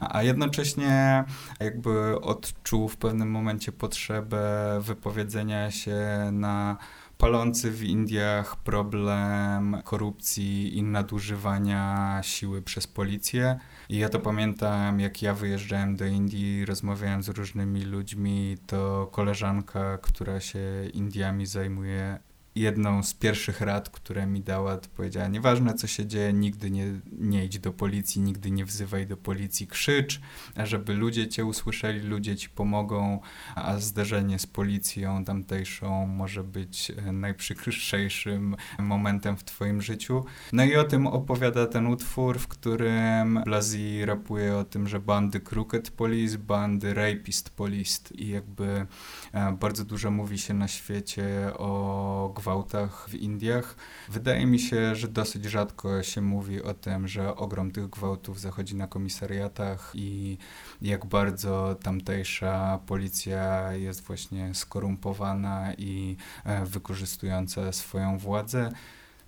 a jednocześnie jakby odczuł w pewnym momencie potrzebę wypowiedzenia się na palący w Indiach problem korupcji i nadużywania siły przez policję. I ja to pamiętam, jak ja wyjeżdżałem do Indii, rozmawiałem z różnymi ludźmi, to koleżanka, która się Indiami zajmuje, jedną z pierwszych rad, które mi dała, to powiedziała, nieważne co się dzieje, nigdy nie, nie idź do policji, nigdy nie wzywaj do policji, krzycz, żeby ludzie cię usłyszeli, ludzie ci pomogą, a zderzenie z policją tamtejszą może być e, najprzykrzejszym momentem w twoim życiu. No i o tym opowiada ten utwór, w którym Blazi rapuje o tym, że bandy Crooked Police, bandy Rapist Police i jakby e, bardzo dużo mówi się na świecie o gwałtach w Indiach. Wydaje mi się, że dosyć rzadko się mówi o tym, że ogrom tych gwałtów zachodzi na komisariatach i jak bardzo tamtejsza policja jest właśnie skorumpowana i e, wykorzystująca swoją władzę.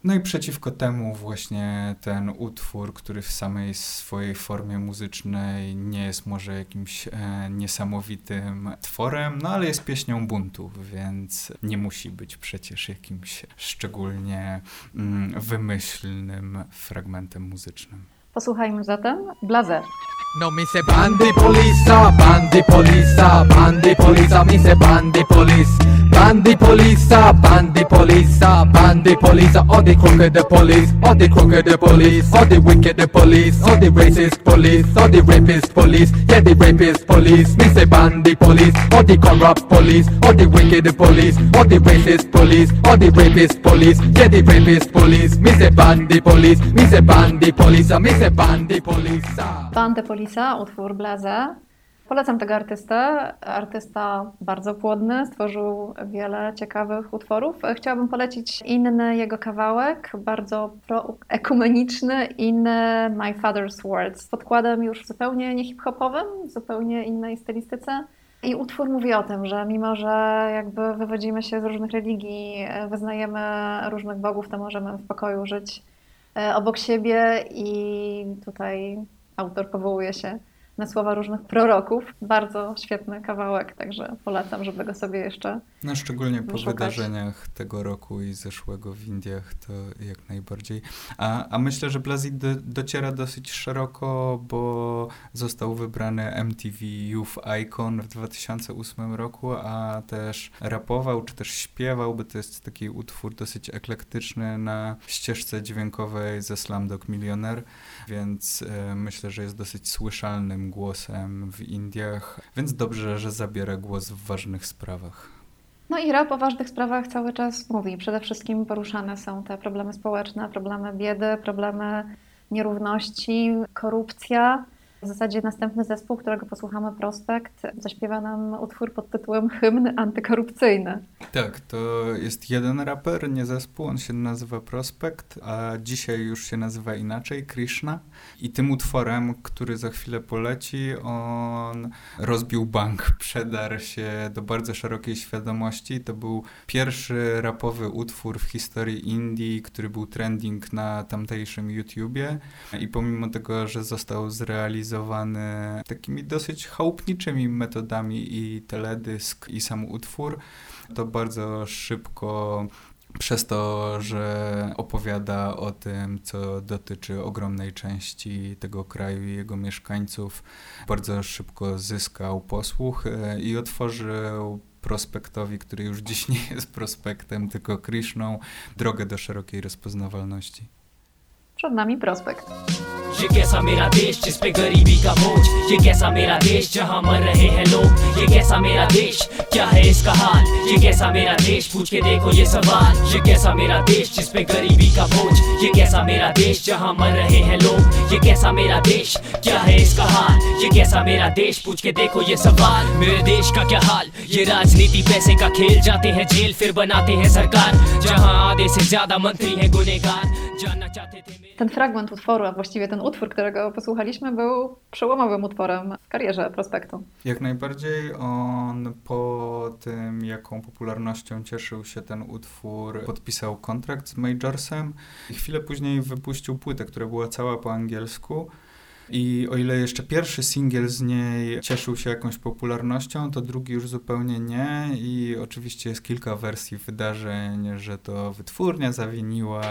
No i przeciwko temu właśnie ten utwór, który w samej swojej formie muzycznej nie jest może jakimś e, niesamowitym tworem, no ale jest pieśnią buntu, więc nie musi być przecież jakimś szczególnie mm, wymyślnym fragmentem muzycznym. Posłuchajmy zatem Blazer. No me say bandy police, bandy police, bandy police, me say bandy police. Bandy police, bandy police, bandy police, all the crooked police, all the crooked police, all the wicked police, all the racist police, all the rapist police, yeah the rapist police, me say bandy police, all the corrupt police, all the wicked police, all the racist police, all the rapist police, yeah the rapist police, me say bandy police, me say bandy police, me say bandy police. Bandy Polisa, utwór Blaze. Polecam tego artystę. Artysta bardzo płodny, stworzył wiele ciekawych utworów. Chciałabym polecić inny jego kawałek, bardzo ekumeniczny, inny My Father's Words, z podkładem już zupełnie nie hip-hopowym, zupełnie innej stylistyce. I utwór mówi o tym, że mimo, że jakby wywodzimy się z różnych religii, wyznajemy różnych bogów, to możemy w pokoju żyć e, obok siebie i tutaj autor powołuje się na słowa różnych proroków. Bardzo świetny kawałek, także polecam, żeby go sobie jeszcze. No szczególnie po wydarzeniach tego roku i zeszłego w Indiach, to jak najbardziej. A, a myślę, że Blazi do, dociera dosyć szeroko, bo został wybrany MTV Youth Icon w 2008 roku, a też rapował, czy też śpiewał, bo to jest taki utwór dosyć eklektyczny na ścieżce dźwiękowej ze Slumdog Millionaire, więc e, myślę, że jest dosyć słyszalnym głosem w Indiach, więc dobrze, że zabiera głos w ważnych sprawach. No i rap o ważnych sprawach cały czas mówi. Przede wszystkim poruszane są te problemy społeczne, problemy biedy, problemy nierówności, korupcja. W zasadzie następny zespół, którego posłuchamy, Prospekt, zaśpiewa nam utwór pod tytułem Hymn antykorupcyjny. Tak, to jest jeden raper, nie zespół, on się nazywa Prospekt, a dzisiaj już się nazywa inaczej, Krishna. I tym utworem, który za chwilę poleci, on rozbił bank, przedarł się do bardzo szerokiej świadomości. To był pierwszy rapowy utwór w historii Indii, który był trending na tamtejszym YouTubie i pomimo tego, że został zrealizowany takimi dosyć chałupniczymi metodami i teledysk i sam utwór, to bardzo szybko przez to, że opowiada o tym, co dotyczy ogromnej części tego kraju i jego mieszkańców, bardzo szybko zyskał posłuch e, i otworzył prospektowi, który już dziś nie jest prospektem, tylko Krishną, drogę do szerokiej rozpoznawalności. Przed nami prospekt. ये कैसा मेरा देश जिस पे गरीबी का बोझ ये कैसा मेरा देश जहाँ मर रहे हैं लोग ये कैसा मेरा देश क्या है इसका हाल ये कैसा मेरा देश पूछ के देखो ये सवाल ये कैसा मेरा देश जिस पे गरीबी का बोझ ये कैसा मेरा देश जहाँ मर रहे हैं लोग ये कैसा मेरा देश क्या है इसका हाल ये कैसा मेरा देश पूछ के देखो ये सवाल मेरे देश का क्या हाल ये राजनीति पैसे का खेल जाते हैं जेल फिर बनाते हैं सरकार जहाँ आधे से ज़्यादा मंत्री है गुनेगार जानना चाहते थे Ten fragment utworu, a właściwie ten utwór, którego posłuchaliśmy, był przełomowym utworem w karierze prospektu. Jak najbardziej on po tym, jaką popularnością cieszył się ten utwór, podpisał kontrakt z Majorsem i chwilę później wypuścił płytę, która była cała po angielsku. I o ile jeszcze pierwszy singiel z niej cieszył się jakąś popularnością, to drugi już zupełnie nie. I oczywiście jest kilka wersji wydarzeń, że to wytwórnia zawiniła,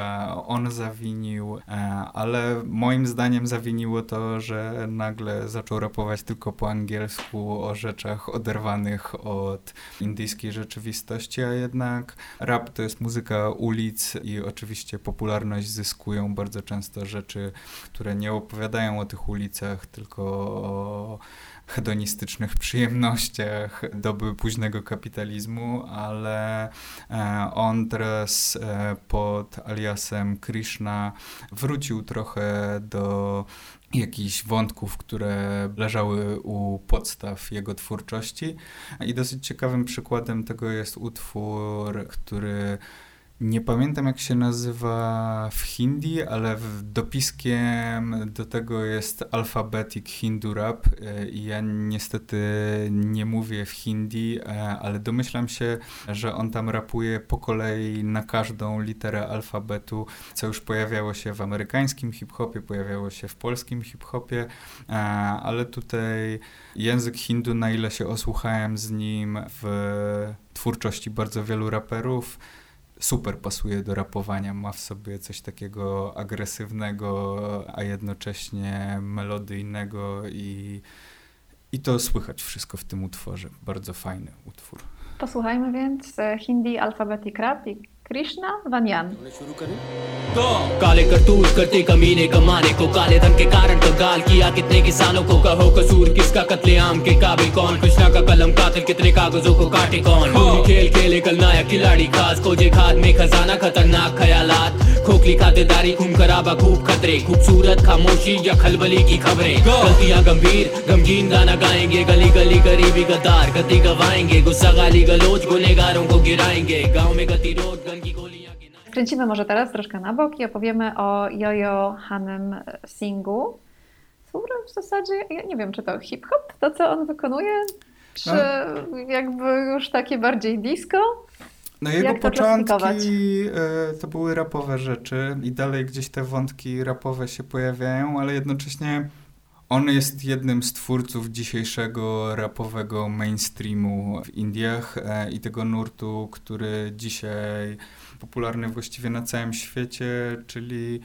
on zawinił, e, ale moim zdaniem zawiniło to, że nagle zaczął rapować tylko po angielsku o rzeczach oderwanych od indyjskiej rzeczywistości, a jednak rap to jest muzyka ulic i oczywiście popularność zyskują bardzo często rzeczy, które nie opowiadają o tych ulicach, tylko o hedonistycznych przyjemnościach doby późnego kapitalizmu, ale e, on teraz e, pod aliasem Krishna wrócił trochę do jakichś wątków, które leżały u podstaw jego twórczości. I dosyć ciekawym przykładem tego jest utwór, który nie pamiętam jak się nazywa w hindi, ale dopiskiem do tego jest Alphabetic Hindu Rap e, i ja niestety nie mówię w hindi, e, ale domyślam się, że on tam rapuje po kolei na każdą literę alfabetu, co już pojawiało się w amerykańskim hip-hopie, pojawiało się w polskim hip-hopie, e, ale tutaj język hindu, na ile się osłuchałem z nim w twórczości bardzo wielu raperów, super pasuje do rapowania. Ma w sobie coś takiego agresywnego, a jednocześnie melodyjnego i, i to słychać wszystko w tym utworze. Bardzo fajny utwór. Posłuchajmy więc e, Hindi Alphabetic वनयान शुरू करें? तो काले करतूत करते कमीने कमाने को काले धन के कारण तो गाल किया कितने किसानों को कहो कसूर किसका कत्लेआम के काबिल कौन कृष्णा का कलम कातिल कितने कागजों को काटे कौन? खेल खेले कल नायक खिलाड़ी खास खोजे खाद में खजाना खतरनाक ख्यालात। खोखली खातेदारी खून खराबा खूब खतरे खूबसूरत खामोशी या खलबली की खबरें गलतियां गंभीर गमगीन गाना गाएंगे गली गली गरीबी गद्दार गति गवाएंगे गुस्सा गाली गलोच गुनेगारों को गिराएंगे गांव में गतिरोध गन की गोलियां गिनाएंगे Skręcimy może teraz troszkę na bok i opowiemy o Jojo Hanem Singu, który w zasadzie, ja nie wiem, czy to hip-hop, to co on wykonuje, czy jakby już takie bardziej disco? No jego to początki e, to były rapowe rzeczy i dalej gdzieś te wątki rapowe się pojawiają, ale jednocześnie on jest jednym z twórców dzisiejszego rapowego mainstreamu w Indiach e, i tego nurtu, który dzisiaj popularny właściwie na całym świecie, czyli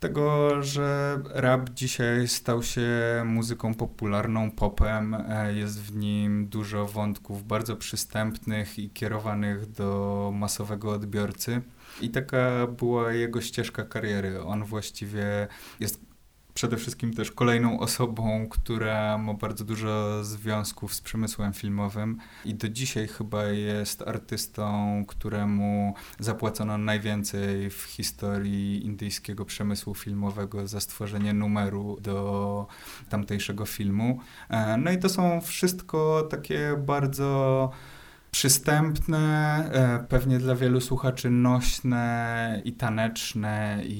tego, że rap dzisiaj stał się muzyką popularną, popem. e, Jest w nim dużo wątków bardzo przystępnych i kierowanych do masowego odbiorcy. I taka była jego ścieżka kariery. On właściwie jest przede wszystkim też kolejną osobą, która ma bardzo dużo związków z przemysłem filmowym i do dzisiaj chyba jest artystą, któremu zapłacono najwięcej w historii indyjskiego przemysłu filmowego za stworzenie numeru do tamtejszego filmu. E, no i to są wszystko takie bardzo przystępne, e, pewnie dla wielu słuchaczy nośne i taneczne i,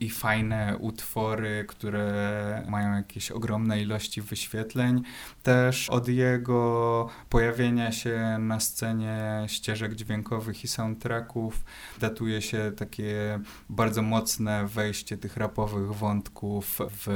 i, i, fajne utwory, które mają jakieś ogromne ilości wyświetleń. Też od jego pojawienia się na scenie ścieżek dźwiękowych i soundtracków datuje się takie bardzo mocne wejście tych rapowych wątków w,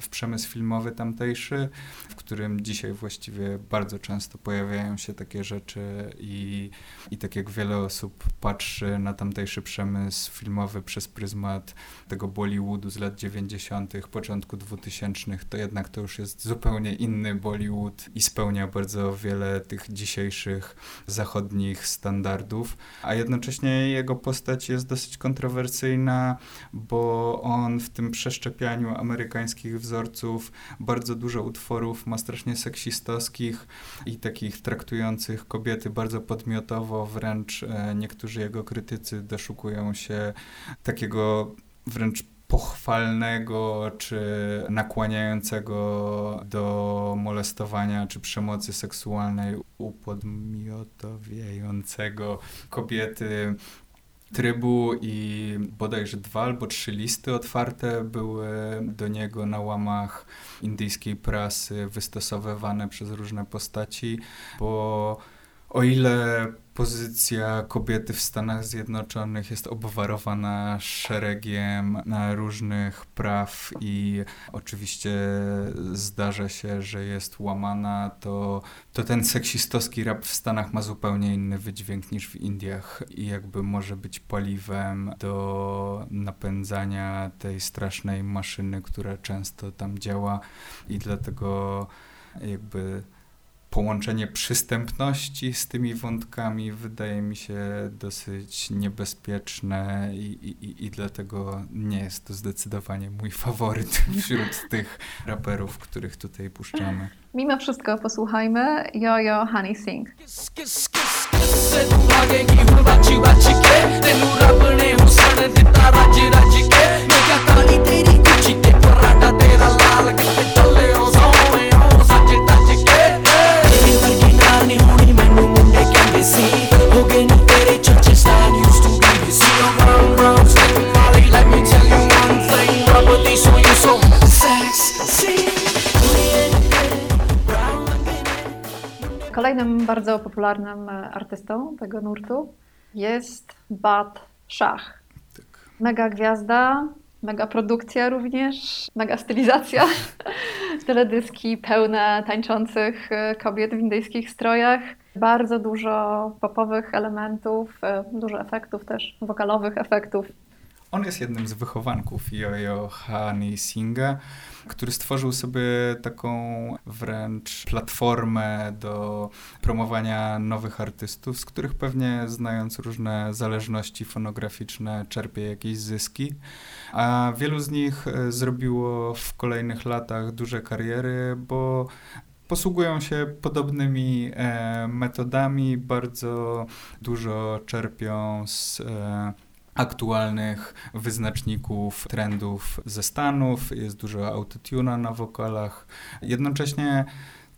w przemysł filmowy tamtejszy, w którym dzisiaj właściwie bardzo często pojawiają się takie rzeczy i, i tak jak wiele osób patrzy na tamtejszy przemysł filmowy przez pryzmat tego Bollywoodu z lat 90., początku 2000, to jednak to już jest zupełnie inny Bollywood i spełnia bardzo wiele tych dzisiejszych zachodnich standardów, a jednocześnie jego postać jest dosyć kontrowersyjna, bo on w tym przeszczepianiu amerykańskich wzorców bardzo dużo utworów ma strasznie seksistowskich i takich traktujących kobiety bardzo podmiotowo, wręcz e, niektórzy jego krytycy doszukują się takiego wręcz pochwalnego czy nakłaniającego do molestowania czy przemocy seksualnej, upodmiotowiającego kobiety trybu i bodajże dwa albo trzy listy otwarte były do niego na łamach indyjskiej prasy wystosowywane przez różne postaci, bo o ile pozycja kobiety w Stanach Zjednoczonych jest obwarowana szeregiem różnych praw i oczywiście zdarza się, że jest łamana, to, to ten seksistowski rap w Stanach ma zupełnie inny wydźwięk niż w Indiach i jakby może być paliwem do napędzania tej strasznej maszyny, która często tam działa i dlatego jakby połączenie przystępności z tymi wątkami wydaje mi się dosyć niebezpieczne i, i, i dlatego nie jest to zdecydowanie mój faworyt wśród tych raperów, których tutaj puszczamy. Mimo wszystko posłuchajmy Yo-Yo Honey Sing. Kolejnym bardzo popularnym e, artystą tego nurtu jest Bat Shah. Tak. Mega gwiazda, mega produkcja również, mega stylizacja. Teledyski pełne tańczących e, kobiet w indyjskich strojach. Bardzo dużo popowych elementów, e, dużo efektów też, wokalowych efektów. On jest jednym z wychowanków Yo-Yo Honey Singa, który stworzył sobie taką wręcz platformę do promowania nowych artystów, z których pewnie znając różne zależności fonograficzne czerpie jakieś zyski. A wielu z nich e, zrobiło w kolejnych latach duże kariery, bo posługują się podobnymi e, metodami, bardzo dużo czerpią z e, aktualnych wyznaczników, trendów ze Stanów, jest dużo autotuna na wokalach. Jednocześnie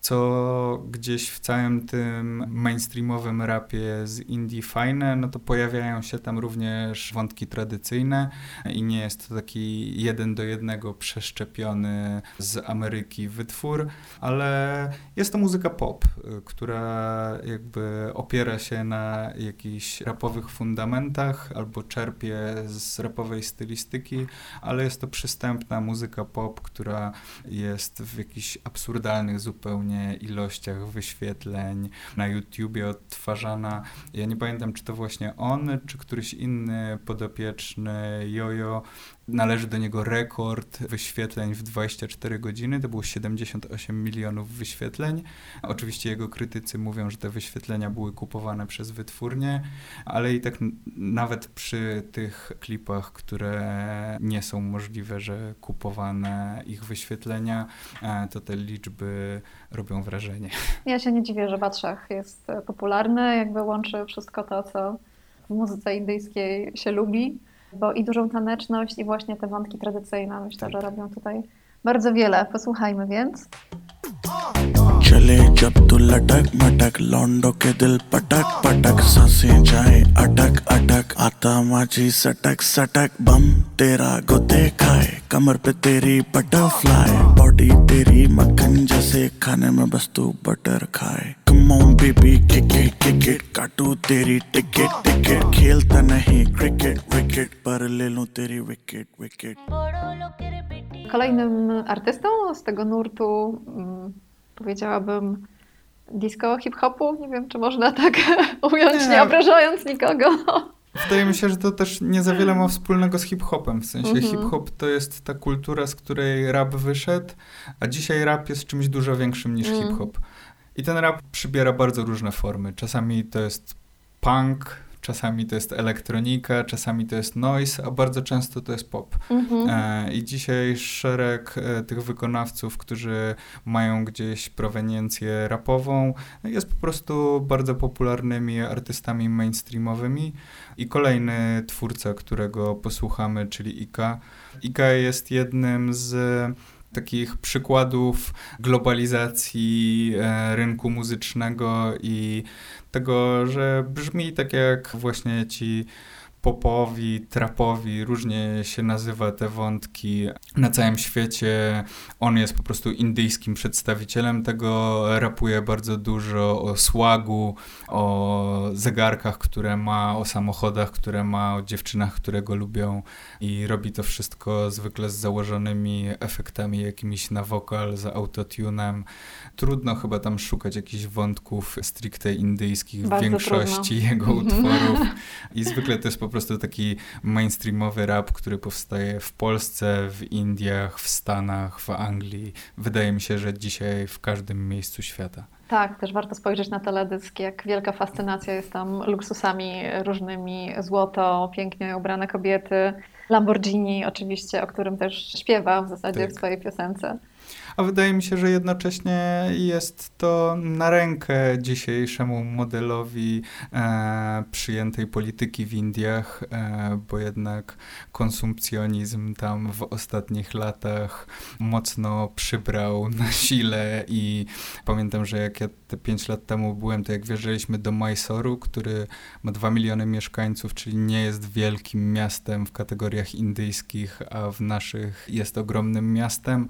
co gdzieś w całym tym mainstreamowym rapie z indie fajne, no to pojawiają się tam również wątki tradycyjne i nie jest to taki jeden do jednego przeszczepiony z Ameryki wytwór, ale jest to muzyka pop, która jakby opiera się na jakichś rapowych fundamentach albo czerpie z rapowej stylistyki, ale jest to przystępna muzyka pop, która jest w jakichś absurdalnych zupełnie ilościach wyświetleń na YouTubie odtwarzana. Ja nie pamiętam, czy to właśnie on, czy któryś inny podopieczny Jojo należy do niego rekord wyświetleń w 24 godziny. To było 78 milionów wyświetleń. Oczywiście jego krytycy mówią, że te wyświetlenia były kupowane przez wytwórnie, ale i tak nawet przy tych klipach, które nie są możliwe, że kupowane ich wyświetlenia, e, to te liczby robią wrażenie. Ja się nie dziwię, że Batrzach jest popularny, jakby łączy wszystko to, co w muzyce indyjskiej się lubi, bo i dużą taneczność, i właśnie te wątki tradycyjne myślę, tak. że robią tutaj bardzo wiele. Posłuchajmy więc. चले जब तू लटक मटक लौंडो के दिल पटक पटक साँसें जाए अटक अटक आता माझी सटक सटक बम तेरा गोते खाए कमर पे तेरी बटरफ्लाई बॉडी तेरी मक्खन जैसे खाने में बस तू बटर खाए। Kick it kick it काटू तेरी टिकट टिकट खेलता नहीं क्रिकेट विकेट पर ले लूँ तेरी wicket wicket Kolejnym artystą z tego nurtu powiedziałabym, disco hip-hopu. Nie wiem, czy można tak ująć, nie, nie obrażając nikogo. Wydaje mi się, że to też nie za wiele ma wspólnego z hip-hopem. W sensie mm -hmm. hip-hop to jest ta kultura, z której rap wyszedł, a dzisiaj rap jest czymś dużo większym niż mm. hip-hop. I ten rap przybiera bardzo różne formy. Czasami to jest punk, czasami to jest elektronika, czasami to jest noise, a bardzo często to jest pop. Mhm. E, I dzisiaj szereg e, tych wykonawców, którzy mają gdzieś proweniencję rapową, jest po prostu bardzo popularnymi artystami mainstreamowymi. I kolejny twórca, którego posłuchamy, czyli Ika. Ika jest jednym z takich przykładów globalizacji e, rynku muzycznego i tego, że brzmi tak jak właśnie ci popowi, trapowi, różnie się nazywa te wątki na całym świecie. On jest po prostu indyjskim przedstawicielem tego, rapuje bardzo dużo o słagu, o zegarkach, które ma, o samochodach, które ma, o dziewczynach, które go lubią i robi to wszystko zwykle z założonymi efektami jakimiś na wokal, z autotunem. Trudno chyba tam szukać jakichś wątków stricte indyjskich bardzo w większości trudno. jego mhm. utworów i zwykle to jest po prostu taki mainstreamowy rap, który powstaje w Polsce, w Indiach, w Stanach, w Anglii. Wydaje mi się, że dzisiaj w każdym miejscu świata. Tak, też warto spojrzeć na teledysk, jak wielka fascynacja jest tam luksusami różnymi, złoto, pięknie ubrane kobiety, Lamborghini oczywiście, o którym też śpiewa w zasadzie tak. w swojej piosence a wydaje mi się, że jednocześnie jest to na rękę dzisiejszemu modelowi e, przyjętej polityki w Indiach, e, bo jednak konsumpcjonizm tam w ostatnich latach mocno przybrał na sile i pamiętam, że jak ja te 5 lat temu byłem, to jak wjeżdżaliśmy do Mysuru, który ma 2 miliony mieszkańców, czyli nie jest wielkim miastem w kategoriach indyjskich, a w naszych jest ogromnym miastem,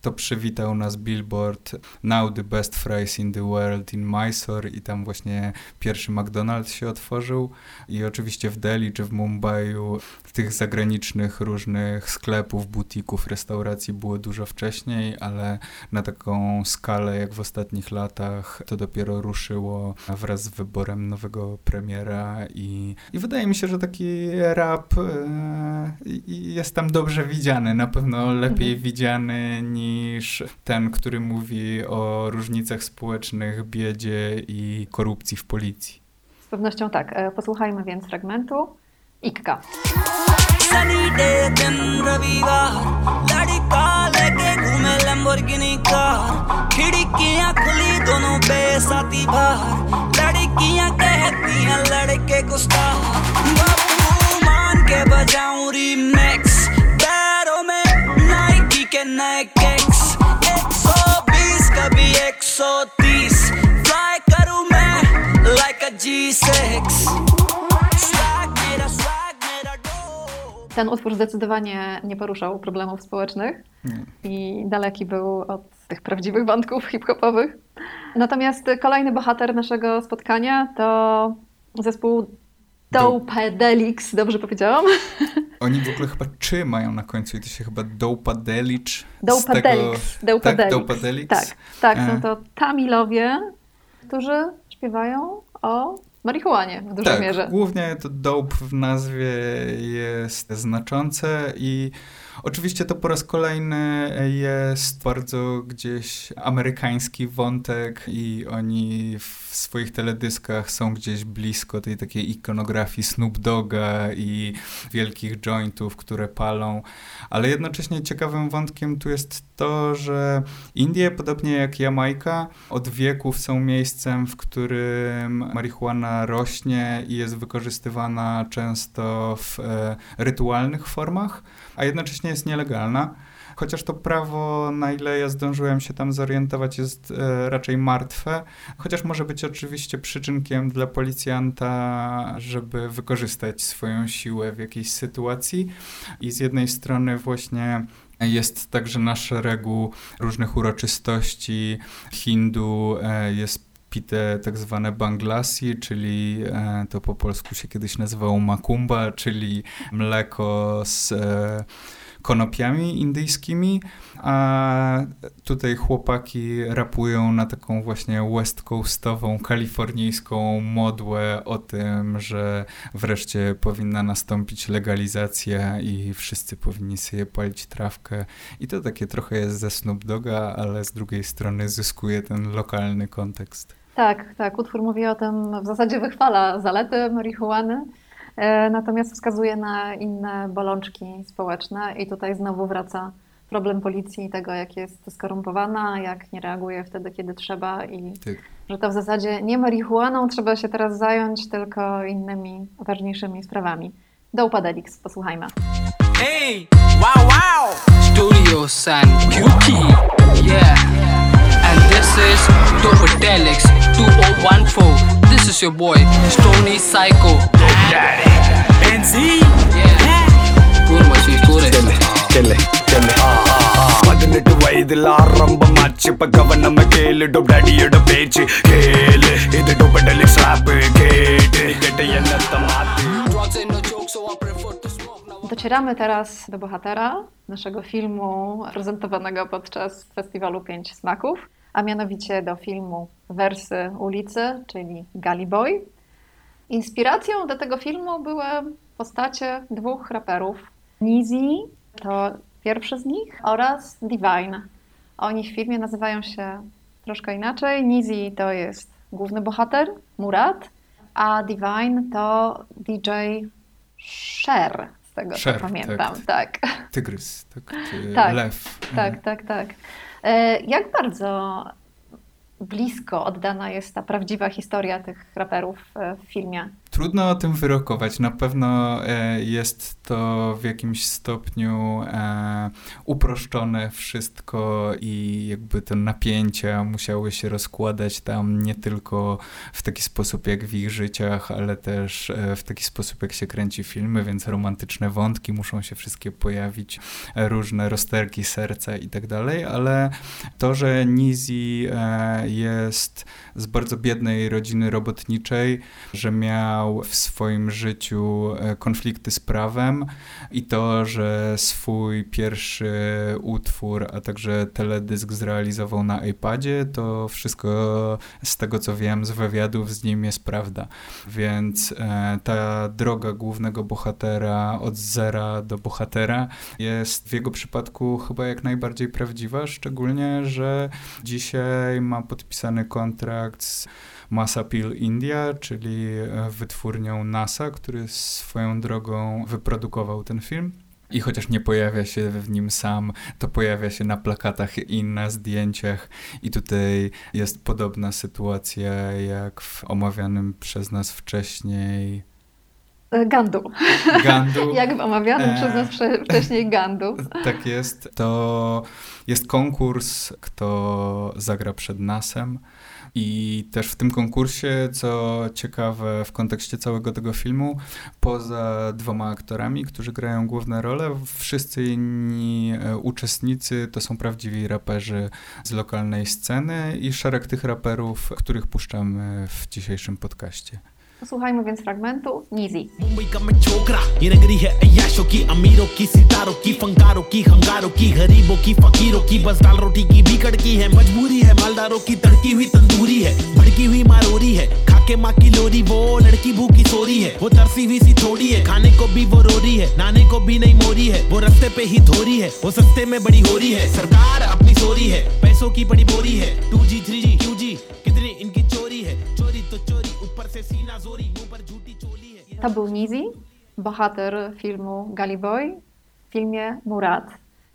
to przywitał nas billboard Now the best fries in the world in Mysore i tam właśnie pierwszy McDonald's się otworzył i oczywiście w Delhi czy w Mumbai tych zagranicznych różnych sklepów, butików, restauracji było dużo wcześniej, ale na taką skalę jak w ostatnich latach to dopiero ruszyło wraz z wyborem nowego premiera i, i wydaje mi się, że taki rap e, jest tam dobrze widziany, na pewno lepiej mhm. widziany niż ten, który mówi o różnicach społecznych, biedzie i korupcji w policji. Z pewnością tak. E, posłuchajmy więc fragmentu. Ikka. Sunny day दिन रविवार लड़का लेके घूमे Lamborghini car खिड़कियां खुली दोनों बेसाती बाहर लड़कियां कहती हैं लड़के गुस्सा बाबू मान के बजाऊं रीमिक्स पैरों में नाइकी के नए किक्स 120 कभी 130 फ्लाई करूं मैं like a G6 ten utwór zdecydowanie nie poruszał problemów społecznych nie. i daleki był od tych prawdziwych wątków hip-hopowych. Natomiast kolejny bohater naszego spotkania to zespół Dopedelix, dobrze powiedziałam? Oni w ogóle chyba czy mają na końcu i to się chyba Dopadelicz. Dopadelix. Dopadelix. Tak, tak, tak, są e. to Tamilowie, którzy śpiewają o marihuanie w dużej tak, mierze. głównie to dope w nazwie jest znaczące i oczywiście to po raz kolejny jest bardzo gdzieś amerykański wątek i oni w swoich teledyskach są gdzieś blisko tej takiej ikonografii Snoop Dogga i wielkich jointów, które palą, ale jednocześnie ciekawym wątkiem tu jest to, że Indie, podobnie jak Jamajka, od wieków są miejscem, w którym marihuana rośnie i jest wykorzystywana często w e, rytualnych formach, a jednocześnie jest nielegalna. Chociaż to prawo, na ile ja zdążyłem się tam zorientować, jest e, raczej martwe, chociaż może być oczywiście przyczynkiem dla policjanta, żeby wykorzystać swoją siłę w jakiejś sytuacji. I z jednej strony właśnie jest także na szeregu różnych uroczystości hindu, e, jest pite tak zwane banglasi, czyli e, to po polsku się kiedyś nazywało makumba, czyli mleko z e, konopiami indyjskimi, a tutaj chłopaki rapują na taką właśnie west coastową, kalifornijską modłę o tym, że wreszcie powinna nastąpić legalizacja i wszyscy powinni sobie palić trawkę. I to takie trochę jest ze Snoop Doga, ale z drugiej strony zyskuje ten lokalny kontekst. Tak, tak. Utwór mówi o tym, w zasadzie wychwala zalety marihuany, e, natomiast wskazuje na inne bolączki społeczne i tutaj znowu wraca problem policji i tego, jak jest skorumpowana, jak nie reaguje wtedy, kiedy trzeba i Tak. że to w zasadzie nie marihuaną trzeba się teraz zająć, tylko innymi ważniejszymi sprawami. Do Upadelix, posłuchajmy. Hey, wow, wow. Studio San QT, yeah. And this is Dopedelics 2014. This is your boy, Stony Psycho. Benzi. Yeah. Kurma si பதினெட்டு வயதில் ஆரம்பமாச்சு இப்ப கவனம கேளு டொப்டாடியோட பேச்சு கேளு இது டொபடலி ஸ்ராப்பு கேட்டு கேட்ட என்னத்த மாத்து Drugs ain't no joke, so I prefer to smoke. Now Docieramy teraz do bohatera naszego filmu prezentowanego podczas festiwalu Pięć Smaków, a mianowicie do filmu Wersy ulicy, czyli Gully Boy. Inspiracją do tego filmu były postacie dwóch raperów. Nizi to pierwszy z nich oraz Divine. Oni w filmie nazywają się troszkę inaczej. Nizi to jest główny bohater, Murat, a Divine to DJ Sher, z tego Sher, co pamiętam. Tak, Tygrys, tak? Czy Tak, lew. tak, tak, tak. E, Jak bardzo blisko oddana jest ta prawdziwa historia tych raperów e, w filmie? Trudno o tym wyrokować. Na pewno e, jest to w jakimś stopniu e, uproszczone wszystko i jakby te napięcia musiały się rozkładać tam nie tylko w taki sposób jak w ich życiach, ale też e, w taki sposób jak się kręci filmy, więc romantyczne wątki muszą się wszystkie pojawić, różne rozterki serca i tak dalej, ale to, że Nizi jest z bardzo biednej rodziny robotniczej, że miał w swoim życiu e, konflikty z prawem i to, że swój pierwszy utwór, a także teledysk zrealizował na iPadzie, to wszystko z tego co wiem z wywiadów z nim jest prawda. Więc e, ta droga głównego bohatera od zera do bohatera jest w jego przypadku chyba jak najbardziej prawdziwa, szczególnie, że dzisiaj ma podpisany kontrakt z Massapil India, czyli e, wytwórnią NASA, który swoją drogą wyprodukował ten film. I chociaż nie pojawia się w nim sam, to pojawia się na plakatach i na zdjęciach. I tutaj jest podobna sytuacja jak w omawianym przez nas wcześniej Gandu. Gandu. Jak w omawianym E. przez nas wcze- wcześniej Gandu. Tak jest. To jest konkurs, kto zagra przed nasem. I też w tym konkursie, co ciekawe w kontekście całego tego filmu, poza dwoma aktorami, którzy grają główne role, wszyscy inni e, uczestnicy to są prawdziwi raperzy z lokalnej sceny i szereg tych raperów, których puszczamy w dzisiejszym podcaście. Posłuchajmy więc fragmentu Nizi. Mumbai का मैं छोकरा नगरी है अयाशों की अमीरों की सितारों की फंगारों की हंगारों की गरीबों की फकीरों की बस दाल रोटी की भी कड़की है मजबूरी है मालदारों की तड़की हुई तंदूरी है भड़की हुई मारोरी है खाके माँ की लोरी वो लड़की भूखी सोरी है वो तरसी हुई सी थोड़ी है खाने को भी वो रोरी है नाने को भी नहीं मोरी है वो रस्ते पे ही धोरी है वो सस्ते में बड़ी हो रही है सरकार अपनी सोरी है पैसों की बड़ी बोरी है two G three G To był Nizi, bohater filmu Gully Boy w filmie Murat.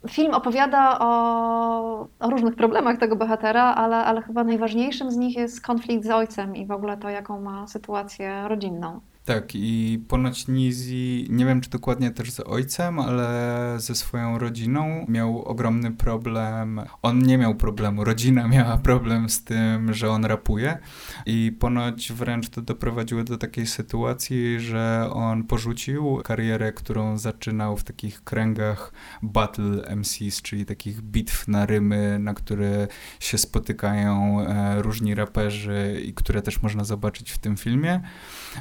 Film opowiada o, o różnych problemach tego bohatera, ale, ale chyba najważniejszym z nich jest konflikt z ojcem i w ogóle to, jaką ma sytuację rodzinną. Tak, i ponoć Nizi, nie wiem czy dokładnie też z ojcem, ale ze swoją rodziną miał ogromny problem. On nie miał problemu, rodzina miała problem z tym, że on rapuje i ponoć wręcz to doprowadziło do takiej sytuacji, że on porzucił karierę, którą zaczynał w takich kręgach battle MCs, czyli takich bitw na rymy, na które się spotykają e, różni raperzy i które też można zobaczyć w tym filmie.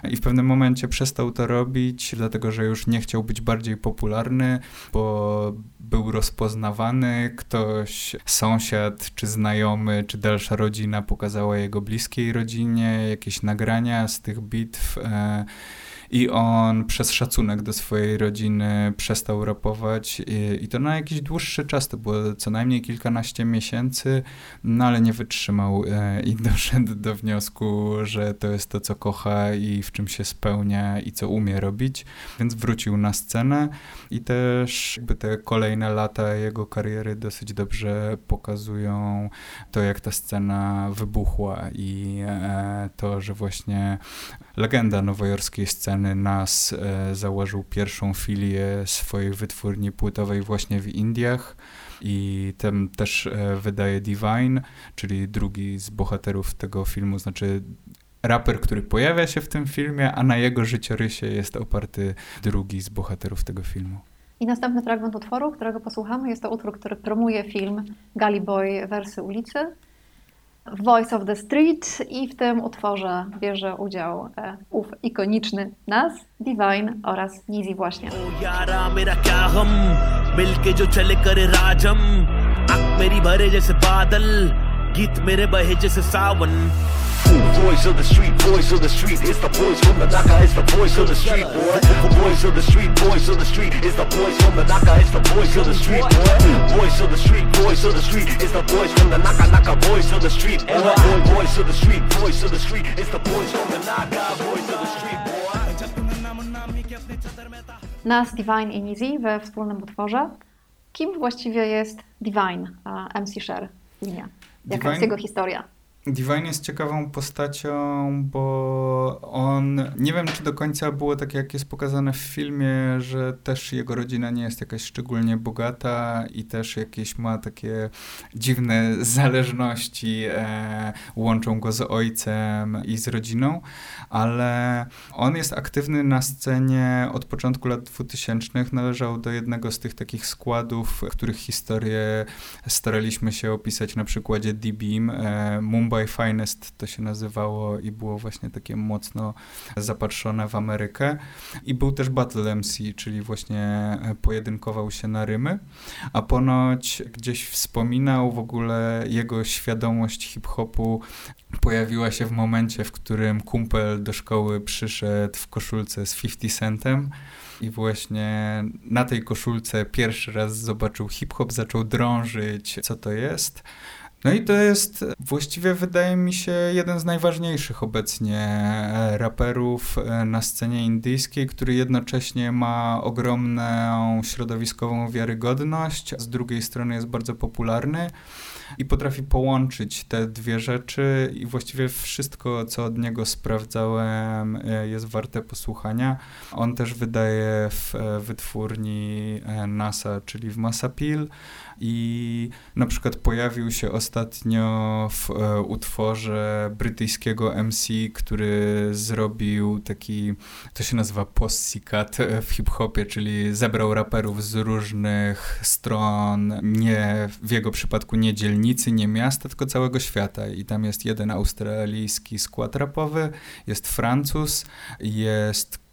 I w pewnym momencie przestał to robić, dlatego że już nie chciał być bardziej popularny, bo był rozpoznawany. Ktoś, sąsiad, czy znajomy, czy dalsza rodzina pokazała jego bliskiej rodzinie jakieś nagrania z tych bitw. E, i on przez szacunek do swojej rodziny przestał rapować. I, i, to na jakiś dłuższy czas, to było co najmniej kilkanaście miesięcy, no ale nie wytrzymał e, i doszedł do wniosku, że to jest to, co kocha i w czym się spełnia i co umie robić, więc wrócił na scenę i też jakby te kolejne lata jego kariery dosyć dobrze pokazują to, jak ta scena wybuchła i e, to, że właśnie legenda nowojorskiej sceny Nas e, założył pierwszą filię swojej wytwórni płytowej właśnie w Indiach i ten też e, wydaje Divine, czyli drugi z bohaterów tego filmu, znaczy raper, który pojawia się w tym filmie, a na jego życiorysie jest oparty drugi z bohaterów tego filmu. I następny fragment utworu, którego posłuchamy, jest to utwór, który promuje film Gully Boy Wersy ulicy. Voice of the Street i w tym utworze bierze udział e, ów ikoniczny Nas, Divine oraz Nizi właśnie. ओ यारा मेरा क्या हम मिलके जो चले करे राजम आंख मेरी भरे जैसे बादल गीत मेरे बहे जैसे सावन Voice of the street, voice of the street, it's the boys from the Naka, it's the voice of the street, boy. Voice of the street, voice of the street, it's the boys from the Naka, it's the voice of the street, boy. Voice of the street, voice of the street, it's the boys from the Naka, Naka, voice of the street, boy. Voice of the street, voice of the street, it's the boys from the Naka, voice of the street, boy. Nas, Divine i Nizi we wspólnym utworze. Kim właściwie jest Divine, a MC Sher w filmie? Jaka Divine? jest jego historia? Divine jest ciekawą postacią, bo on, nie wiem czy do końca było tak jak jest pokazane w filmie, że też jego rodzina nie jest jakaś szczególnie bogata i też jakieś ma takie dziwne zależności, e, łączą go z ojcem i z rodziną, ale on jest aktywny na scenie od początku lat 2000, należał do jednego z tych takich składów, których historię staraliśmy się opisać na przykładzie D-Beam, e, Finest to się nazywało i było właśnie takie mocno zapatrzone w Amerykę. I był też Battle MC, czyli właśnie e, pojedynkował się na rymy, a ponoć gdzieś wspominał w ogóle jego świadomość hip-hopu pojawiła się w momencie, w którym kumpel do szkoły przyszedł w koszulce z 50 Centem i właśnie na tej koszulce pierwszy raz zobaczył hip-hop, zaczął drążyć, co to jest. No i to jest właściwie, wydaje mi się, jeden z najważniejszych obecnie e, raperów e, na scenie indyjskiej, który jednocześnie ma ogromną środowiskową wiarygodność, z drugiej strony jest bardzo popularny i potrafi połączyć te dwie rzeczy i właściwie wszystko, co od niego sprawdzałem, e, jest warte posłuchania. On też wydaje w wytwórni NASA, czyli w Masapil i na przykład pojawił się ostatnio w e, utworze brytyjskiego MC, który zrobił taki, to się nazywa post-cut w hip-hopie, czyli zebrał raperów z różnych stron, nie w jego przypadku nie dzielnicy, nie miasta, tylko całego świata. I tam jest jeden australijski skład rapowy, jest Francuz, jest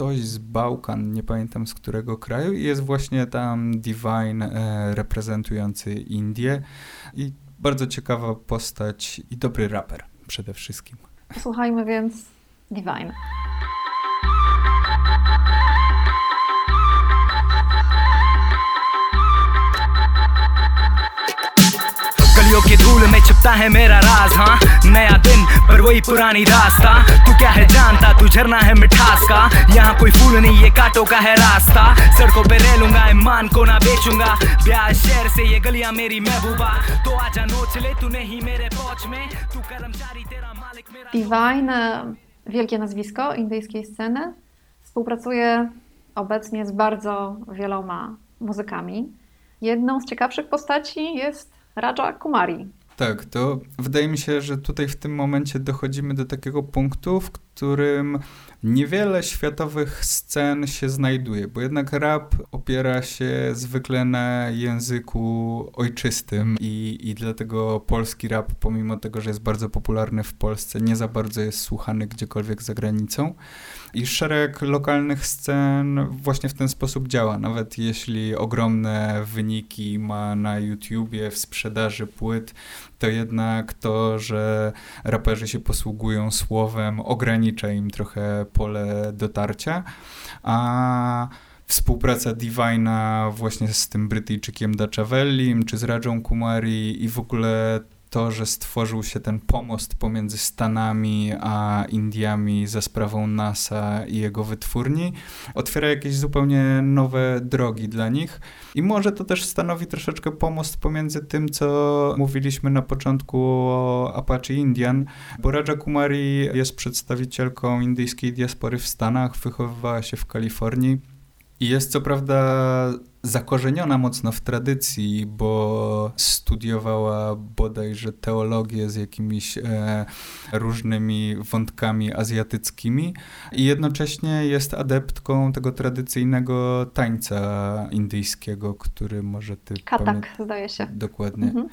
ktoś z Bałkan, nie pamiętam z którego kraju i jest właśnie tam Divine e, reprezentujący Indię i bardzo ciekawa postać i dobry raper przede wszystkim. Słuchajmy więc Divine. गलियों के धूल में छिपता है मेरा राज हाँ नया दिन पर वही पुरानी रास्ता तू क्या है जानता तू झरना है मिठास का यहाँ कोई फूल नहीं ये कांटों का है रास्ता सड़कों पे रह लूंगा ईमान को ना बेचूंगा ब्याह शहर से ये गलियां मेरी महबूबा तो आजा नोच ले तू नहीं मेरे पहुंच में तू कर्मचारी तेरा मालिक मेरा Divine, e, wielkie nazwisko indyjskiej sceny, współpracuje obecnie z bardzo wieloma muzykami. Jedną z ciekawszych postaci jest Raja Kumari. Tak, to wydaje mi się, że tutaj w tym momencie dochodzimy do takiego punktu, w którym niewiele światowych scen się znajduje, bo jednak rap opiera się zwykle na języku ojczystym i, i dlatego polski rap, pomimo tego, że jest bardzo popularny w Polsce, nie za bardzo jest słuchany gdziekolwiek za granicą. I szereg lokalnych scen właśnie w ten sposób działa. Nawet jeśli ogromne wyniki ma na YouTubie w sprzedaży płyt, to jednak to, że raperzy się posługują słowem, ogranicza im trochę pole dotarcia. A współpraca Divina właśnie z tym Brytyjczykiem Dachavellim, czy z Rają Kumari i w ogóle to, że stworzył się ten pomost pomiędzy Stanami a Indiami za sprawą NASA i jego wytwórni, otwiera jakieś zupełnie nowe drogi dla nich. I może to też stanowi troszeczkę pomost pomiędzy tym, co mówiliśmy na początku o Apache Indian, bo Raja Kumari jest przedstawicielką indyjskiej diaspory w Stanach, wychowywała się w Kalifornii. I jest co prawda zakorzeniona mocno w tradycji, bo studiowała bodajże teologię z jakimiś e, różnymi wątkami azjatyckimi i jednocześnie jest adeptką tego tradycyjnego tańca indyjskiego, który może ty Katak, zdaje się. Dokładnie. Mhm.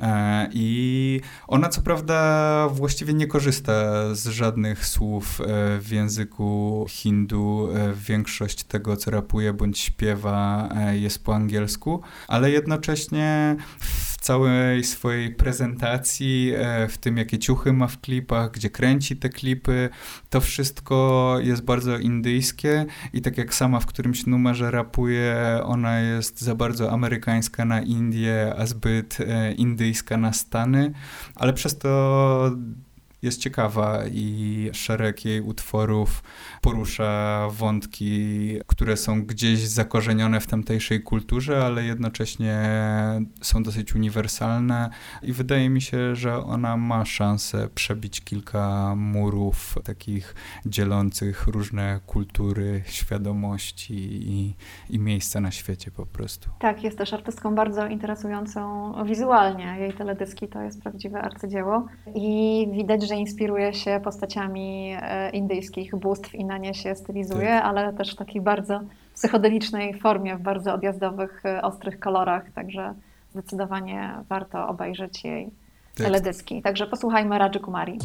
E, I ona co prawda właściwie nie korzysta z żadnych słów e, w języku hindu. E, Większość tego, co rapuje bądź śpiewa, jest po angielsku, ale jednocześnie w całej swojej prezentacji, e, w tym jakie ciuchy ma w klipach, gdzie kręci te klipy, to wszystko jest bardzo indyjskie i tak jak sama w którymś numerze rapuje, ona jest za bardzo amerykańska na Indię, a zbyt e, indyjska na Stany, ale przez to jest ciekawa i szereg jej utworów porusza wątki, które są gdzieś zakorzenione w tamtejszej kulturze, ale jednocześnie są dosyć uniwersalne i wydaje mi się, że ona ma szansę przebić kilka murów takich dzielących różne kultury, świadomości i, i miejsca na świecie po prostu. Tak, jest też artystką bardzo interesującą wizualnie. Jej teledyski to jest prawdziwe arcydzieło i widać, że inspiruje się postaciami e, indyjskich bóstw i na nie się stylizuje, Tak. ale też w takiej bardzo psychodelicznej formie, w bardzo odjazdowych, e, ostrych kolorach, także zdecydowanie warto obejrzeć jej. teledyski. Także posłuchajmy Radży Kumari.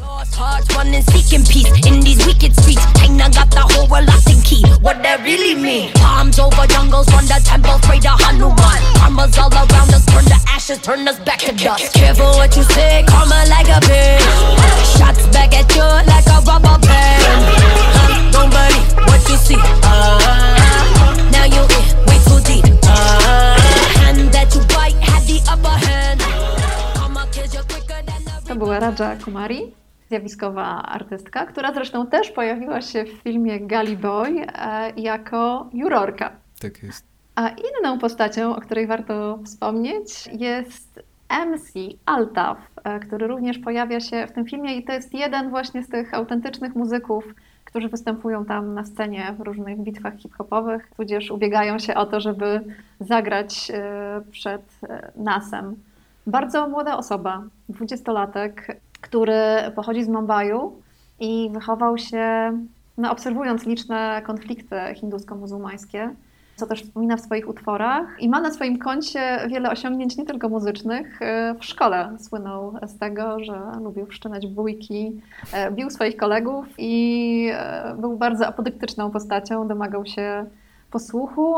Now you too deep. hand that you bite had the upper hand. To była Raja Kumari, zjawiskowa artystka, która zresztą też pojawiła się w filmie Gully Boy e, jako jurorka. Tak jest. A inną postacią, o której warto wspomnieć, jest MC Altaf, e, który również pojawia się w tym filmie i to jest jeden właśnie z tych autentycznych muzyków, którzy występują tam na scenie w różnych bitwach hip-hopowych, tudzież ubiegają się o to, żeby zagrać e, przed NASem. Bardzo młoda osoba, dwudziestolatek, który pochodzi z Mumbaiu i wychował się, no, obserwując liczne konflikty hindusko-muzułmańskie co też wspomina w swoich utworach. I ma na swoim koncie wiele osiągnięć, nie tylko muzycznych. E, w szkole słynął z tego, że lubił wszczynać bójki, e, bił swoich kolegów i e, był bardzo apodyktyczną postacią, domagał się posłuchu.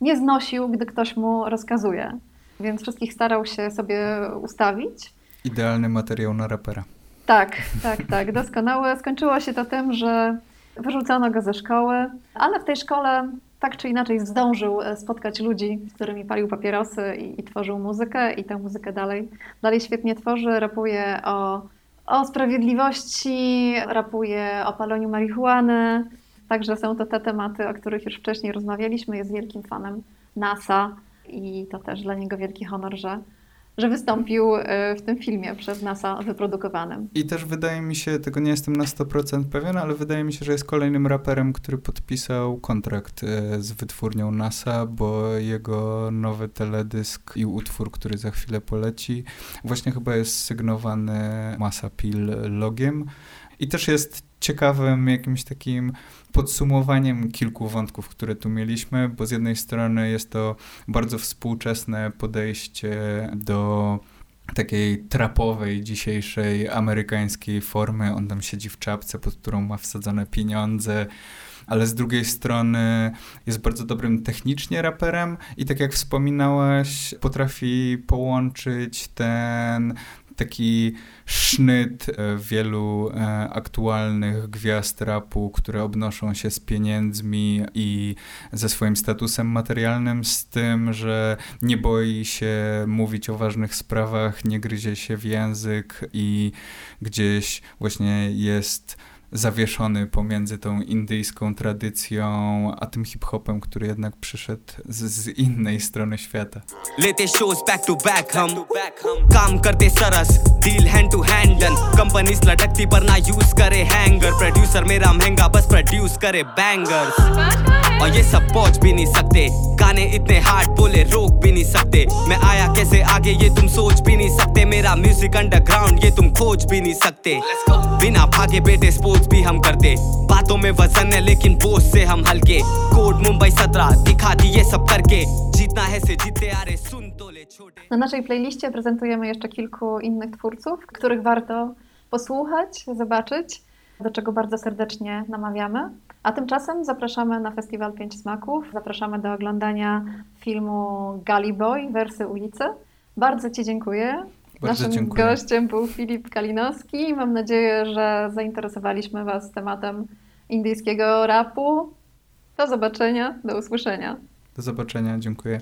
Nie znosił, gdy ktoś mu rozkazuje, więc wszystkich starał się sobie ustawić. Idealny materiał na rapera. Tak, tak, tak, doskonałe. Skończyło się to tym, że wyrzucono go ze szkoły, ale w tej szkole tak czy inaczej zdążył e, spotkać ludzi, z którymi palił papierosy i, i, tworzył muzykę i tę muzykę dalej, dalej świetnie tworzy, rapuje o, o sprawiedliwości, rapuje o paleniu marihuany, także są to te tematy, o których już wcześniej rozmawialiśmy, jest wielkim fanem NASA i to też dla niego wielki honor, że że wystąpił e, w tym filmie przez NASA wyprodukowanym. I też wydaje mi się, tego nie jestem na 100% pewien, ale wydaje mi się, że jest kolejnym raperem, który podpisał kontrakt e, z wytwórnią NASA, bo jego nowy teledysk i utwór, który za chwilę poleci, właśnie chyba jest sygnowany Masa Pil logiem. I też jest ciekawym jakimś takim podsumowaniem kilku wątków, które tu mieliśmy, bo z jednej strony jest to bardzo współczesne podejście do takiej trapowej, dzisiejszej amerykańskiej formy. On tam siedzi w czapce, pod którą ma wsadzone pieniądze, ale z drugiej strony jest bardzo dobrym technicznie raperem i tak jak wspominałaś, potrafi połączyć ten taki sznyt e, wielu e, aktualnych gwiazd rapu, które obnoszą się z pieniędzmi i ze swoim statusem materialnym, z tym, że nie boi się mówić o ważnych sprawach, nie gryzie się w język i gdzieś właśnie jest zawieszony pomiędzy tą indyjską tradycją, a tym hip-hopem, który jednak przyszedł z, z innej strony świata. Lete shows back to back हम काम करते सरस deal hand to hand companies लटकती पर ना यूज करे hanger producer मेरा महंगा बस प्रोड्यूस करे बैंगर्स और ये सब पहुंच भी नहीं सकते गाने इतने हार्ड बोले रोक भी नहीं सकते मैं आया कैसे आगे ये तुम सोच भी नहीं सकते मेरा म्यूजिक अंडरग्राउंड ये तुम खोज भी नहीं सकते बिना भागे बेटे स्पोर्ट्स भी हम करते बातों में वजन है लेकिन बोझ से हम हल्के कोड मुंबई सत्रह दिखा दी ये सब करके जीतना है से जीते आ रहे सुन तो ले छोटे Na naszej playliście prezentujemy jeszcze kilku innych twórców, których warto posłuchać, zobaczyć, do czego bardzo serdecznie namawiamy. A tymczasem zapraszamy na Festiwal Pięć Smaków. Zapraszamy do oglądania filmu Gali Boy, Wersy ulicy. Bardzo Ci dziękuję. Bardzo Naszym dziękuję. gościem był Filip Kalinowski. Mam nadzieję, że zainteresowaliśmy Was tematem indyjskiego rapu. Do zobaczenia, do usłyszenia. Do zobaczenia, dziękuję.